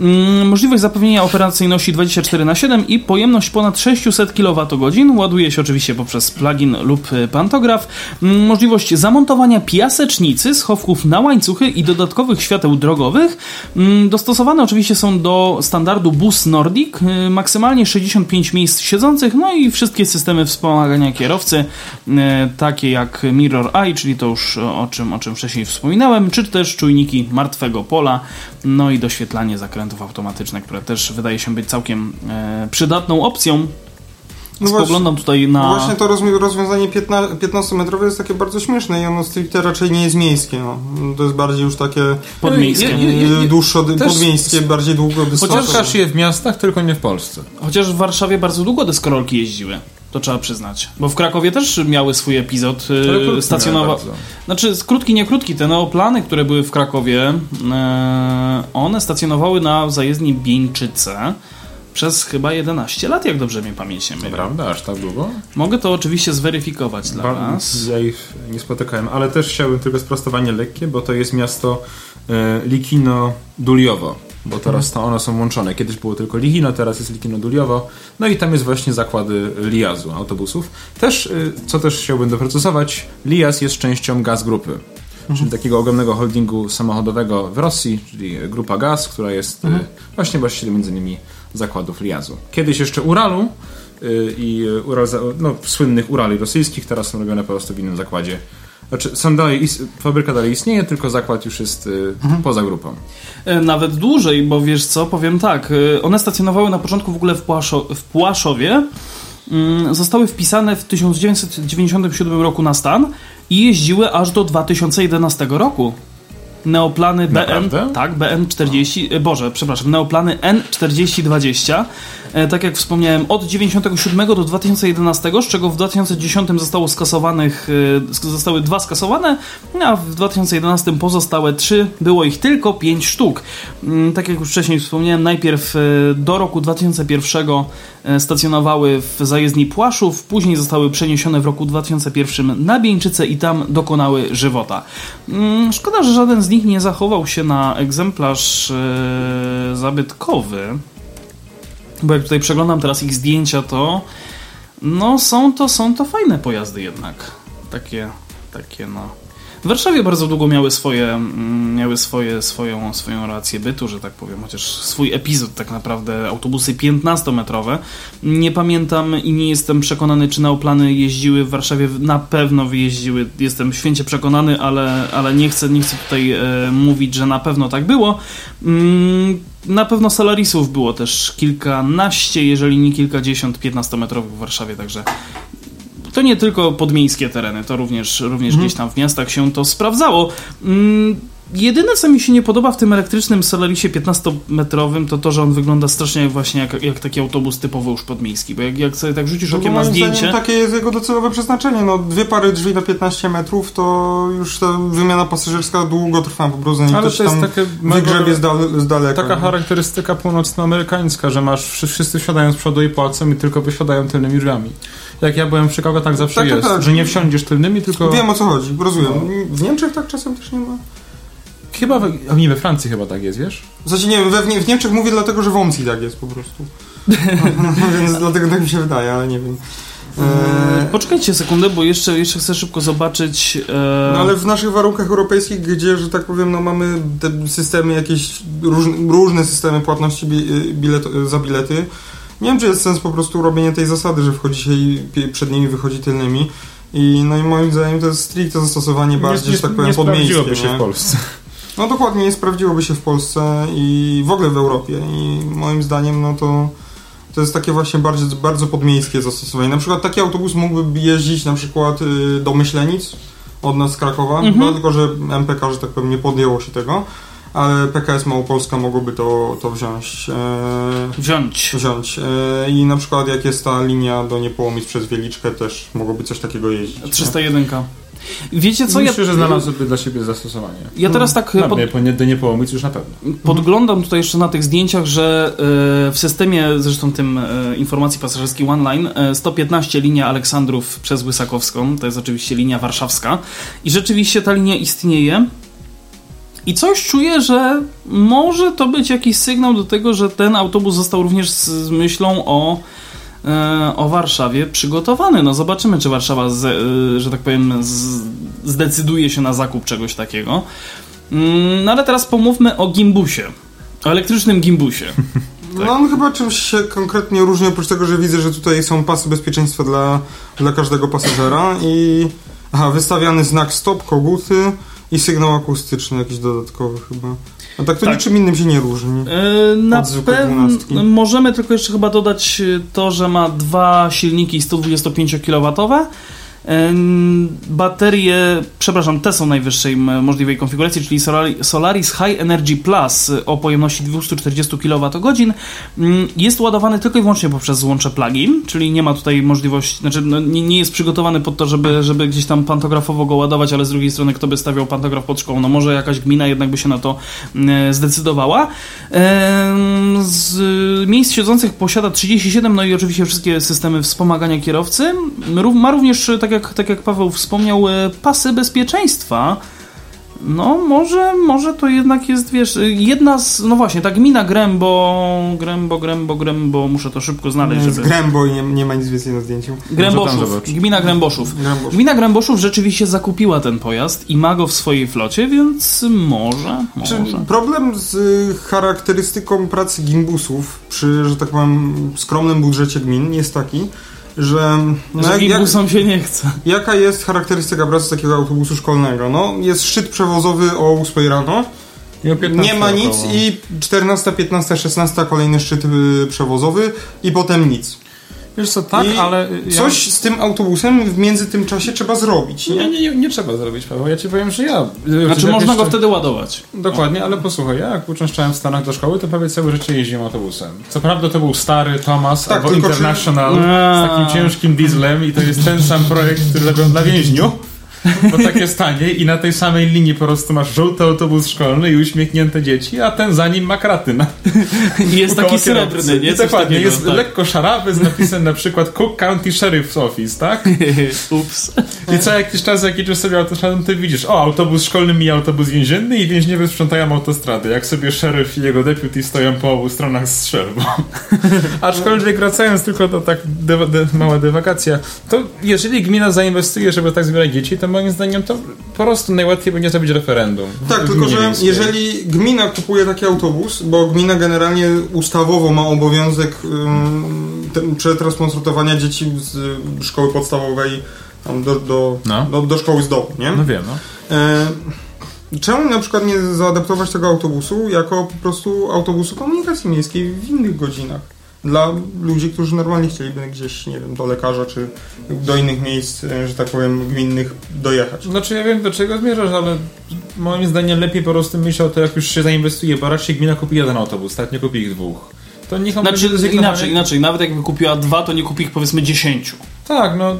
Mm, Możliwość zapewnienia operacyjności 24 na 7 i pojemność ponad 600 kWh. Ładuje się oczywiście poprzez plugin lub pantograf. Mm, Możliwość zamontowania piasecznicy, schowków na łańcuchy i dodatkowych świateł drogowych. Mm, Dostosowane oczywiście są do standardu Bus Nordic. y, Maksymalnie 65 miejsc siedzących, no i wszystkie systemy wspomagania kierowcy, y, takie jak Mirror Eye, czyli to już o czym, o czym wcześniej wspominałem, czy też czujniki martwego pola, no i doświetlanie zakrętów automatyczne, które też wydaje się być całkiem e, przydatną opcją. No Spoglądam tutaj na... Właśnie to rozwiązanie 15 15-metrowe jest takie bardzo śmieszne i ono stricte raczej nie jest miejskie. No. To jest bardziej już takie Podmiejskie. Je- je- je- e, dłuższo, też- podmiejskie, bardziej długodystansowe. Chociaż je w miastach, tylko nie w Polsce. Chociaż w Warszawie bardzo długo deskorolki jeździły. To trzeba przyznać. Bo w Krakowie też miały swój epizod e, stacjonowa... Znaczy, krótki, nie krótki. Te neoplany, które były w Krakowie, e, one stacjonowały na zajezdni Bieńczyce przez chyba 11 lat, jak dobrze mnie pamięć nie. Prawda, aż tak długo? Mogę to oczywiście zweryfikować dla Was. Ja ich nie spotykałem, ale też chciałbym tylko sprostowanie lekkie, bo to jest miasto e, Likino-Duliowo, bo teraz to one są łączone. Kiedyś było tylko Likino, teraz jest Likino-Duliowo, no i tam jest właśnie zakłady Liazu, autobusów. Też, e, co też chciałbym doprecyzować, Liaz jest częścią Gaz Grupy. Czyli takiego ogromnego holdingu samochodowego w Rosji, czyli grupa Gaz, która jest e, właśnie właścicielem między innymi zakładów Liazu. Kiedyś jeszcze Uralu, y, i y, Ural, no, słynnych Urali rosyjskich, teraz są robione po prostu w innym zakładzie. Znaczy, są dalej, fabryka dalej istnieje, tylko zakład już jest y, poza grupą. E, Nawet dłużej, bo wiesz co, powiem tak. e, One stacjonowały na początku w ogóle w, Płaszo- w Płaszowie. Mm, Zostały wpisane w 1997 roku na stan i jeździły aż do 2011 roku. Neoplany BN, Naprawdę? tak, BN40, e, Boże, przepraszam, neoplany N4020. E, Tak jak wspomniałem, od 97 do 2011, z czego w 2010 zostało skasowanych, e, zostały dwa skasowane, a w 2011 pozostałe trzy, było ich tylko 5 sztuk. Mm, Tak jak już wcześniej wspomniałem, najpierw do roku 2001 e, stacjonowały w zajezdni Płaszów, później zostały przeniesione w roku 2001 na Bieńczyce i tam dokonały żywota. Mm, Szkoda, że żaden z nich nie zachował się na egzemplarz e, zabytkowy, bo jak tutaj przeglądam teraz ich zdjęcia, to no są to, są to fajne pojazdy jednak. Takie, takie no. W Warszawie bardzo długo miały swoje, mm, miały swoje, swoją, swoją rację bytu, że tak powiem, chociaż swój epizod tak naprawdę, autobusy 15-metrowe. Nie pamiętam i nie jestem przekonany, czy neoplany jeździły w Warszawie, na pewno wyjeździły, jestem święcie przekonany, ale, ale nie, chcę, nie chcę tutaj e, mówić, że na pewno tak było. Mm, na pewno Solarisów było też kilkanaście, jeżeli nie kilkadziesiąt 15-metrowych w Warszawie, także to nie tylko podmiejskie tereny, to również, również gdzieś tam w miastach się to sprawdzało. Mm, Jedyne, co mi się nie podoba w tym elektrycznym Solarisie 15-metrowym, to to, że on wygląda strasznie jak właśnie jak, jak taki autobus typowo już podmiejski. Bo jak, jak sobie tak rzucisz No, okiem na zdjęcie... takie jest jego docelowe przeznaczenie. No, dwie pary drzwi na 15 metrów, to już ta wymiana pasażerska długo trwa po prostu. Ale to jest takie wygrzebie z, dal, z daleka. Taka charakterystyka północnoamerykańska, że masz wszy- wszyscy wsiadają z przodu i płacą i tylko wysiadają tylnymi drzwiami. Jak ja byłem w Chicago, tak zawsze Tak, tak, jest, tak. że nie wsiądziesz tylnymi, tylko... Wiem o co chodzi, rozumiem. No. W Niemczech tak czasem też nie ma. Chyba, we, a nie, we Francji chyba tak jest, wiesz? W zasadzie nie wiem, we, w, Nie- w Niemczech mówię dlatego, że w Omski tak jest po prostu. Więc dlatego tak mi się wydaje, ale nie wiem. Eee, Eee, Poczekajcie sekundę, bo jeszcze, jeszcze chcę szybko zobaczyć... e, No ale w naszych warunkach europejskich, gdzie, że tak powiem, no mamy te systemy jakieś, różne, różne systemy płatności bi, bilet, za bilety, nie wiem, czy jest sens po prostu robienia tej zasady, że wchodzi się i przednimi wychodzi tylnymi. I no i moim zdaniem to jest stricte zastosowanie bardziej, nie, że tak nie powiem, podmiejskie. sprawdziłoby się nie? w Polsce. No dokładnie, nie sprawdziłoby się w Polsce i w ogóle w Europie. I moim zdaniem, no to to jest takie właśnie bardzo, bardzo podmiejskie zastosowanie. Na przykład taki autobus mógłby jeździć na przykład y, do Myślenic od nas z Krakowa, Mhm. no, tylko że MPK, że tak powiem, nie podjęło się tego, ale PKS Małopolska mogłoby to, to wziąć. E, Wziąć. wziąć. E, I na przykład jak jest ta linia do Niepołomic przez Wieliczkę, też mogłoby coś takiego jeździć. nie? 301. Wiecie co? Myślę, ja, że znalazłby dla siebie zastosowanie. ja teraz tak No, pod, nie, po- nie, do niepołomic już na pewno. podglądam tutaj jeszcze na tych zdjęciach, że e, w systemie, zresztą tym e, informacji pasażerskiej OneLine, e, 115 linia Aleksandrów przez Łysakowską, to jest oczywiście linia warszawska i rzeczywiście ta linia istnieje. I coś czuję, że może to być jakiś sygnał do tego, że ten autobus został również z, myślą o, e, o Warszawie przygotowany. No zobaczymy, czy Warszawa, z, e, że tak powiem, z, zdecyduje się na zakup czegoś takiego. Mm, No ale teraz pomówmy o gimbusie. O elektrycznym gimbusie. No on chyba czymś się konkretnie różni, oprócz tego, że widzę, że tutaj są pasy bezpieczeństwa dla, dla każdego pasażera i aha, wystawiany znak stop, koguty i sygnał akustyczny jakiś dodatkowy chyba. A tak to Tak. niczym innym się nie różni. E, Na pewno możemy tylko jeszcze chyba dodać e, to, że ma dwa silniki 125 kW. Baterie, przepraszam, te są najwyższej możliwej konfiguracji, czyli Solari- Solaris High Energy Plus o pojemności 240 kWh. Mm, Jest ładowany tylko i wyłącznie poprzez złącze plug-in, czyli nie ma tutaj możliwości, znaczy no, nie, jest przygotowany pod to, żeby, żeby gdzieś tam pantografowo go ładować, ale z drugiej strony kto by stawiał pantograf pod szkołą? No może jakaś gmina jednak by się na to mm, zdecydowała. Z miejsc siedzących posiada 37, no i oczywiście wszystkie systemy wspomagania kierowcy. Ma również, tak jak, tak jak Paweł wspomniał, e, pasy bezpieczeństwa. No, może, może to jednak jest, wiesz, y, jedna z, no właśnie, ta gmina Grębo, Grębo, Grębo, Grębo, muszę to szybko znaleźć, żeby... Grębo i nie, nie ma nic więcej na zdjęciu. Gręboszów, gmina Gręboszów. Gręboszów. Gmina Gręboszów rzeczywiście zakupiła ten pojazd i ma go w swojej flocie, więc może, Czy może. problem z y, charakterystyką pracy gimbusów przy, że tak powiem, skromnym budżecie gmin jest taki, że no Że jak, się nie chce. jaka jest charakterystyka pracy takiego autobusu szkolnego? No, jest szczyt przewozowy o 8 rano, I o 15 nie ma nic i 14, 15, 16 kolejny szczyt y, przewozowy i potem nic. Wiesz co, tak, I ale... Ja... Coś z tym autobusem w między tym czasie trzeba zrobić, Nie, nie? nie, nie, nie trzeba zrobić, Paweł. Ja ci powiem, że ja... Znaczy można jeszcze- go wtedy ładować. Dokładnie, ale posłuchaj, ja jak uczęszczałem w Stanach do szkoły, to prawie całe życie jeździłem autobusem. Co prawda to był stary Thomas Tak, albo czy- International A. z takim ciężkim dieslem i to jest ten sam projekt, który robią dla więźniów. Bo tak jest taniej i na tej samej linii po prostu masz żółty autobus szkolny i uśmiechnięte dzieci, a ten za nim ma kraty na I jest taki srebrny, nie? Dokładnie, jest tak. lekko szarawy z napisem na przykład Cook County Sheriff's Office, tak? Ups. I co jakiś czas, jak jedziesz sobie autostradą, to widzisz, o, autobus szkolny mija autobus więzienny i więźniowie sprzątają autostradę. Jak sobie szeryf i jego deputy stoją po obu stronach strzelbą. Aczkolwiek wracając tylko do tak de, de, mała dywagacja, to jeżeli gmina zainwestuje, żeby tak zbierać dzieci, to moim zdaniem to po prostu najłatwiej będzie zrobić referendum. Tak, tylko że wiejskiej. jeżeli gmina kupuje taki autobus, bo gmina generalnie ustawowo ma obowiązek ten- przetransportowania dzieci z y, szkoły podstawowej tam do, do, No. do, do szkoły z domu, nie? No wiem, no. E, czemu na przykład nie zaadaptować tego autobusu jako po prostu autobusu komunikacji miejskiej w innych godzinach? Dla ludzi, którzy normalnie chcieliby gdzieś, nie wiem, do lekarza czy do innych miejsc, e, że tak powiem, gminnych dojechać. Znaczy ja wiem do czego zmierzasz, ale moim zdaniem lepiej po prostu myśleć o to, jak już się zainwestuje, bo raczej gmina kupi jeden autobus, tak? Nie kupi ich dwóch. To niech on Znaczy inaczej, inaczej. Nawet jakby kupiła dwa, to nie kupi ich powiedzmy dziesięciu. Tak, no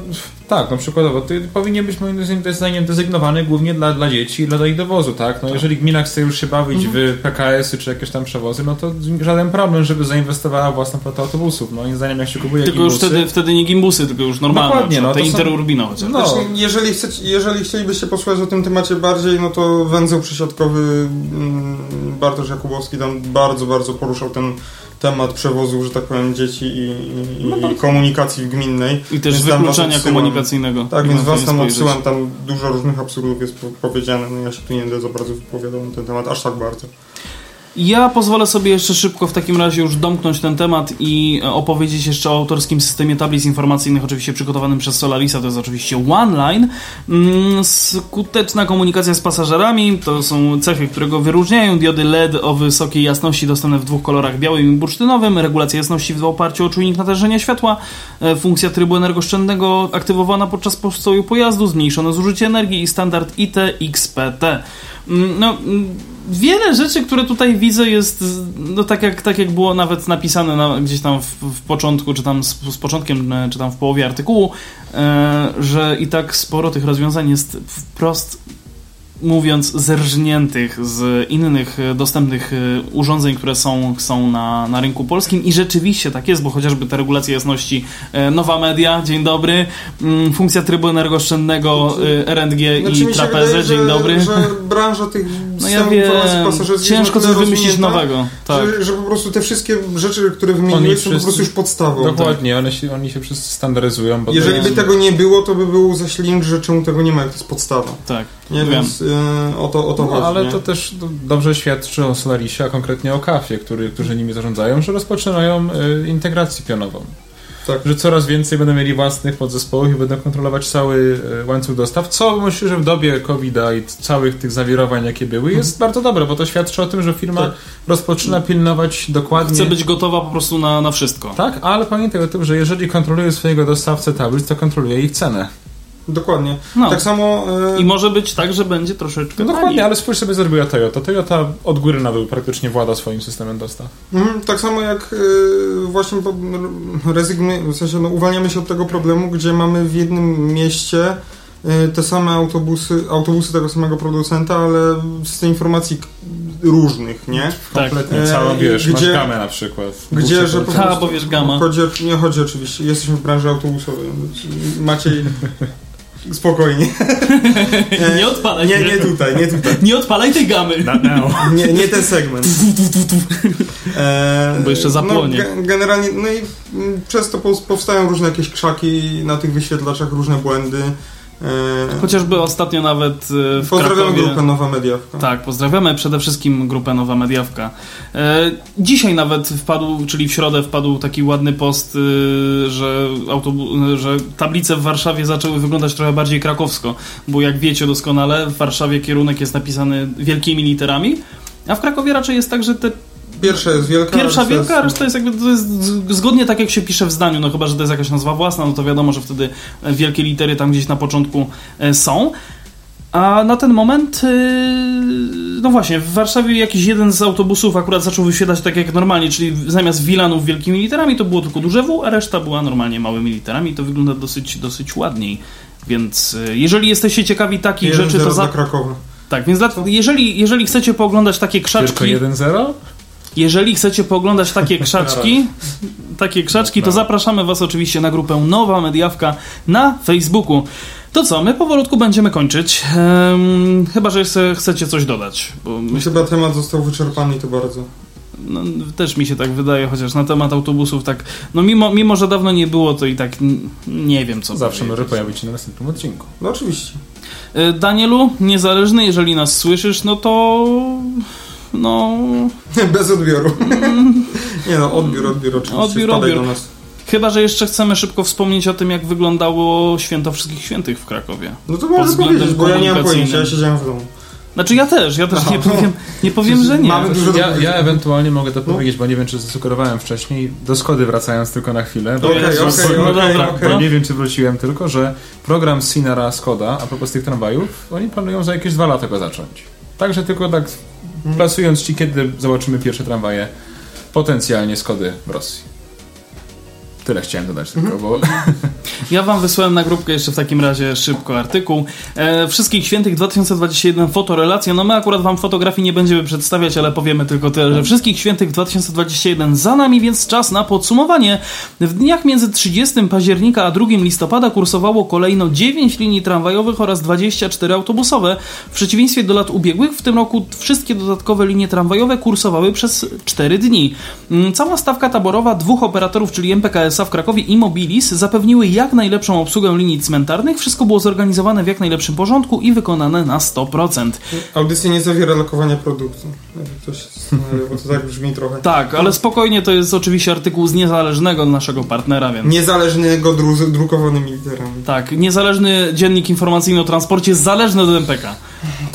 tak, no przykładowo. To powinien być moim zdaniem desygnowany głównie dla, dla dzieci i dla ich dowozu, tak? No jeżeli gmina chce już się bawić w PKS-y czy jakieś tam przewozy, no to żaden problem, żeby zainwestowała w własną flotę autobusów. Moim zdaniem jak się kupuje Tylko już gimbusy- wtedy, wtedy nie gimbusy, tylko już normalne. Dokładnie, no, te to są- interurbino chociaż. No. Znaczy, jeżeli, chcecie, jeżeli chcielibyście posłuchać o tym temacie bardziej, no to węzeł przysiadkowy mm, Bartosz Jakubowski tam bardzo, bardzo poruszał ten temat przewozu, że tak powiem, dzieci i, i, i komunikacji gminnej. I też Więc wykluczenia komunikacyjnego. Tak, więc was tam odsyłam, tam dużo różnych absurdów jest po- powiedziane, no ja się tu nie będę za bardzo wypowiadał na ten temat, aż tak bardzo. Ja pozwolę sobie jeszcze szybko w takim razie już domknąć ten temat i e, opowiedzieć jeszcze o autorskim systemie tablic informacyjnych, oczywiście przygotowanym przez Solarisa, to jest oczywiście OneLine. Mm, Skuteczna komunikacja z pasażerami to są cechy, które go wyróżniają. Diody LED o wysokiej jasności dostępne w dwóch kolorach, białym i bursztynowym, regulacja jasności w oparciu o czujnik natężenia światła, e, funkcja trybu energooszczędnego aktywowana podczas postoju pojazdu, zmniejszone zużycie energii i standard IT-XPT. No, mm, wiele rzeczy, które tutaj widzę jest, no tak jak, tak jak było nawet napisane na, gdzieś tam w, w początku, czy tam z, z początkiem, e, czy tam w połowie artykułu, e, że i tak sporo tych rozwiązań jest wprost mówiąc, zerżniętych z innych e, dostępnych e, urządzeń, które są, są na, na rynku polskim i rzeczywiście tak jest, bo chociażby te regulacje jasności, e, nowa media, dzień dobry, mm, funkcja trybu energooszczędnego, RNG Znaczy, i trapezy, wydaje, dzień że, dobry. że branża tych No ja wiem, ciężko coś wymyślić nowego. Tak. Że, że po prostu te wszystkie rzeczy, które wymieniłeś, są po prostu już podstawą. Dokładnie, one się, oni się wszyscy standaryzują. Jeżeli by tego nie było, to by był zaślink, że czemu tego nie ma, jak to jest podstawa. Tak, Nie wiem. więc y, o to, o to chodzi. No, ale nie? to też do- dobrze świadczy o Solarisie, a konkretnie o Kafie, który, którzy nimi zarządzają, że rozpoczynają y, integrację pionową. Tak. Że coraz więcej będą mieli własnych podzespołów i będą kontrolować cały y, łańcuch dostaw, co myślę, że w dobie COVID-a i całych tych zawirowań, jakie były, jest bardzo dobre, bo to świadczy o tym, że firma Tak. rozpoczyna pilnować dokładnie... Chcę być gotowa po prostu na, na wszystko. Tak, ale pamiętaj o tym, że jeżeli kontroluje swojego dostawcę tablic, to kontroluje ich cenę. Dokładnie. No. Tak samo... y, I może być tak, że będzie troszeczkę No taniej. dokładnie, ale spójrz sobie zrobiła Toyota. Toyota od góry na dół praktycznie włada swoim systemem dostaw. Mhm, tak samo jak y, właśnie po- rezygnujemy, w sensie no, uwalniamy się od tego problemu, gdzie mamy w jednym mieście y, te same autobusy, autobusy tego samego producenta, ale system informacji k- różnych, nie? Tak. Kompletnie E, całą, wiesz, gdzie- masz gamę na przykład. Gdzie, że po prostu... bo wiesz, gama. Chodzi, nie chodzi oczywiście, jesteśmy w branży autobusowej. Maciej... Spokojnie. Nie odpalaj. Nie, nie tutaj, nie tutaj. Nie odpalaj tej gamy. Nie, nie ten segment. E, Bo jeszcze zapłonie. No, ge- generalnie, no i przez to powstają różne jakieś krzaki na tych wyświetlaczach, różne błędy. E, Chociażby ostatnio nawet e, w Pozdrawiamy Krakowie... grupę Nowa Mediawka. Tak, pozdrawiamy przede wszystkim grupę Nowa Mediawka. E, dzisiaj nawet wpadł, czyli w środę wpadł taki ładny post, że, autobu- że tablice w Warszawie zaczęły wyglądać trochę bardziej krakowsko, bo jak wiecie doskonale, w Warszawie kierunek jest napisany wielkimi literami, a w Krakowie raczej jest tak, że te Pierwsza jest wielka. Pierwsza reszta wielka, a reszta jest jakby to jest zgodnie tak jak się pisze w zdaniu, no chyba, że to jest jakaś nazwa własna, no to wiadomo, że wtedy e, wielkie litery tam gdzieś na początku e, są. A na ten moment, e, no właśnie, w Warszawie jakiś jeden z autobusów akurat zaczął wyświetlać tak jak normalnie, czyli zamiast Wilanów wielkimi literami to było tylko duże W, a reszta była normalnie małymi literami i to wygląda dosyć, dosyć ładniej. Więc jeżeli jesteście ciekawi takich Jeden rzeczy, to za... Krakowa. Tak, więc dla... jeżeli, jeżeli chcecie pooglądać takie krzaczki... Tylko 1-0? Jeżeli chcecie pooglądać takie krzaczki, takie krzaczki, to zapraszamy Was oczywiście na grupę Nowa Mediawka na Facebooku. To co, my powolutku będziemy kończyć. Ehm, chyba, że jeszcze chcecie coś dodać. Bo myślę, Chyba temat został wyczerpany i to bardzo. no, też mi się tak wydaje, chociaż na temat autobusów tak, no mimo, mimo że dawno nie było, to i tak nie wiem co Zawsze może pojawić się na następnym odcinku. No oczywiście. E, Danielu, niezależny, jeżeli nas słyszysz, no to... No... Bez odbioru. Nie no, odbiór, odbiór oczywiście. Odbiór, odbiór. do nas. Chyba, że jeszcze chcemy szybko wspomnieć o tym, jak wyglądało święto Wszystkich Świętych w Krakowie. No to może powiedzieć, bo ja nie mam pojęcia, ja siedziałem w domu. Znaczy ja też, ja też nie powiem, nie powiem że nie. Mamy dużo Ja, ja ewentualnie mogę to powiedzieć, bo nie wiem, czy zasugerowałem wcześniej. Do Skody wracając tylko na chwilę. Bo Okej, ja- okej, bo- no dobra. Bo nie wiem, czy wróciłem tylko, że program Sinara Skoda, a propos tych tramwajów, oni planują za jakieś dwa lata go zacząć. Także tylko tak plasując ci, kiedy zobaczymy pierwsze tramwaje potencjalnie Skody w Rosji. Tyle chciałem dodać tylko, bo Ja wam wysłałem na grupkę jeszcze w takim razie szybko artykuł. E, Wszystkich Świętych 2021 fotorelacja. No my akurat wam fotografii nie będziemy przedstawiać, ale powiemy tylko tyle, że Wszystkich Świętych 2021 za nami, więc czas na podsumowanie. W dniach między 30 października a 2 listopada kursowało kolejno 9 linii tramwajowych oraz 24 autobusowe. W przeciwieństwie do lat ubiegłych, w tym roku wszystkie dodatkowe linie tramwajowe kursowały przez 4 dni. Mm, Cała stawka taborowa dwóch operatorów, czyli MPKS-a w Krakowie i Mobilis, zapewniły jak najlepszą obsługę linii cmentarnych. Wszystko było zorganizowane w jak najlepszym porządku i wykonane na 100%. Audycja nie zawiera lokowania produktu. Się zastanawiał, bo to tak brzmi trochę. Tak, ale spokojnie to jest oczywiście artykuł z niezależnego naszego partnera, więc. Niezależnego dru- drukowanymi literami. Tak, niezależny dziennik informacyjny o transporcie zależny od MPK.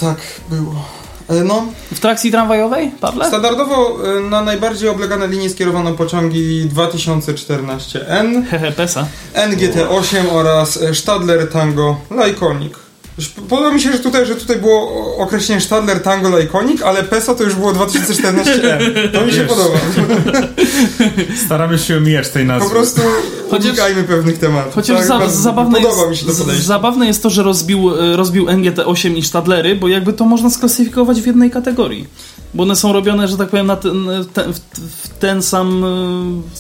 Tak, było. E, No, W trakcji tramwajowej, Pawle? standardowo e, na najbardziej oblegane linie skierowano pociągi 2014N, Hehe, PESA. NGT8 oraz Stadler Tango Lyconic. Podoba mi się, że tutaj, że tutaj było określenie Stadler Tango Lyconic, ale PESA to już było 2014N. To mi się Wiesz. podoba. staramy się omijać tej nazwy. Po prostu Chociaż- unikajmy pewnych tematów. Chociaż Tak, za, zabawne, Podoba jest, mi się to z- podejście. zabawne jest to, że rozbił, e, rozbił NGT8 i Stadlery, bo jakby to można sklasyfikować w jednej kategorii. Bo one są robione, że tak powiem, na ten, ten, w, w, ten sam, e,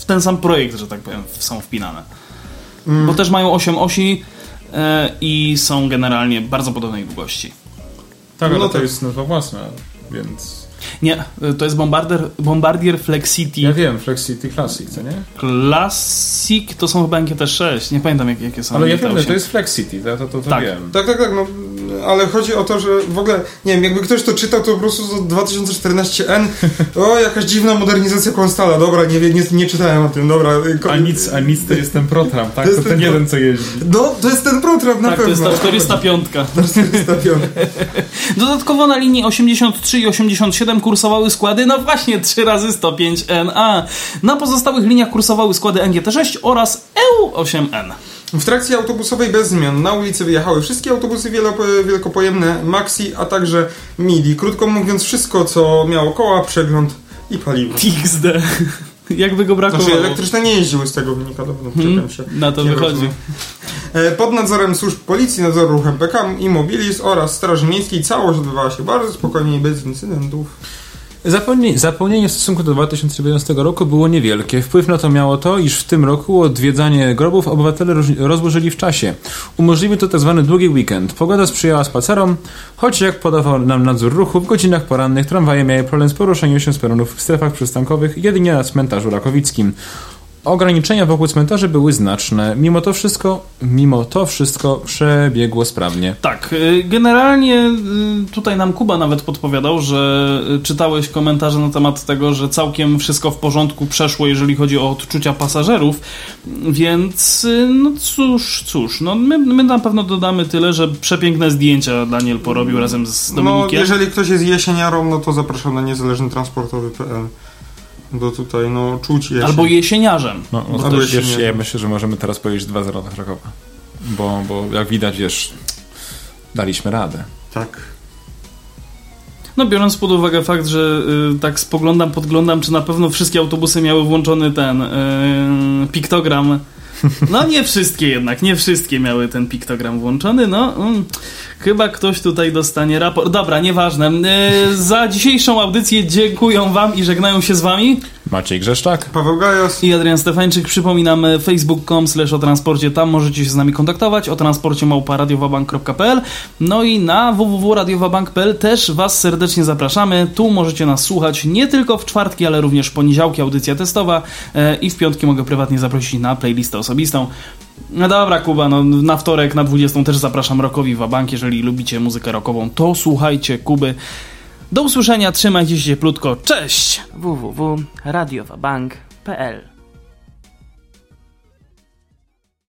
w ten sam projekt, że tak powiem, są wpinane. Mm. Bo też mają 8 osi e, i są generalnie bardzo podobnej długości. Tak, ale No to tak. jest nazwa własna, więc... Nie, e, to jest Bombardier, Bombardier Flexity Ja wiem, Flexity Classic, co nie? Classic, to są chyba NGT6, nie pamiętam jak, jakie są Ale ja wiem, NGT8. że to jest Flexity, to, to, to, to Tak. wiem. Tak, tak, tak, no, ale chodzi o to, że w ogóle, nie wiem, jakby ktoś to czytał, to po prostu to 2014N, o, jakaś dziwna modernizacja Konstala, dobra, nie, nie, nie czytałem o tym, dobra. A nic, a nic to jest ten Protram, tak? To To, ten ten jeden, co jeździ. No, to jest ten program na Tak, to jest pewno. ta 405. 405. Dodatkowo na linii 83 i 87 kursowały składy, no właśnie 3 razy 105NA. Na pozostałych liniach kursowały składy NGT6 oraz EU8N. W trakcie autobusowej bez zmian na ulicy wyjechały wszystkie autobusy wielkopojemne Maxi, a także MIDI. Krótko mówiąc, wszystko, co miało koła, przegląd i paliwo. XD. Jakby go brakowało. Znaczy, elektryczne nie jeździły z tego wynika, dobrze, Hmm, się. na to Nie wychodzi. rozumiem. E, Pod nadzorem służb policji, nadzoru ruchu MPK, Immobilis oraz Straży Miejskiej całość odbywała się bardzo spokojnie i bez incydentów. Zapełnienie w stosunku do 2011 roku było niewielkie. Wpływ na to miało to, iż w tym roku odwiedzanie grobów obywatele roz- rozłożyli w czasie. Umożliwił to tzw. długi weekend. Pogoda sprzyjała spacerom, choć jak podawał nam nadzór ruchu, w godzinach porannych tramwaje miały problem z poruszeniem się z peronów w strefach przystankowych jedynie na cmentarzu rakowickim. Ograniczenia wokół cmentarzy były znaczne. Mimo to wszystko, mimo to wszystko przebiegło sprawnie. Tak, y, generalnie y, tutaj nam Kuba nawet podpowiadał, że y, czytałeś komentarze na temat tego, że całkiem wszystko w porządku przeszło, jeżeli chodzi o odczucia pasażerów, więc no cóż, cóż, no my, my na pewno dodamy tyle, że przepiękne zdjęcia Daniel porobił razem z No, Dominikiem. jeżeli ktoś jest jesieniarą, no to zapraszam na niezależnytransportowy.pl. Bo tutaj, no, czuć jesień. Albo jesieniarzem. No, no Albo to jeszcze wiesz, nie. ja myślę, że możemy teraz powiedzieć 2-0 dla Krakowa. Bo, bo jak widać, wiesz, daliśmy radę. Tak. No biorąc pod uwagę fakt, że y, tak spoglądam, podglądam, czy na pewno wszystkie autobusy miały włączony ten y, piktogram. No nie wszystkie jednak, nie wszystkie miały ten piktogram włączony, no mm, chyba ktoś tutaj dostanie raport. Dobra, nieważne. Y, za dzisiejszą audycję dziękuję wam i żegnają się z wami. Maciej Grzeszczak. Paweł Gajos. I Adrian Stefańczyk, przypominam e, facebook.com slash o transporcie, tam możecie się z nami kontaktować, o transporcie małpa radiowabank.pl no i na www.radiowabank.pl też Was serdecznie zapraszamy, tu możecie nas słuchać nie tylko w czwartki, ale również w poniedziałki audycja testowa e, i w piątki mogę prywatnie zaprosić na playlistę osobistą. No dobra, Kuba, no na wtorek na 20 też zapraszam Rockowi Wabank, jeżeli lubicie muzykę rockową, to słuchajcie Kuby. Do usłyszenia, trzymajcie się plutko, cześć! www.radiowabank.pl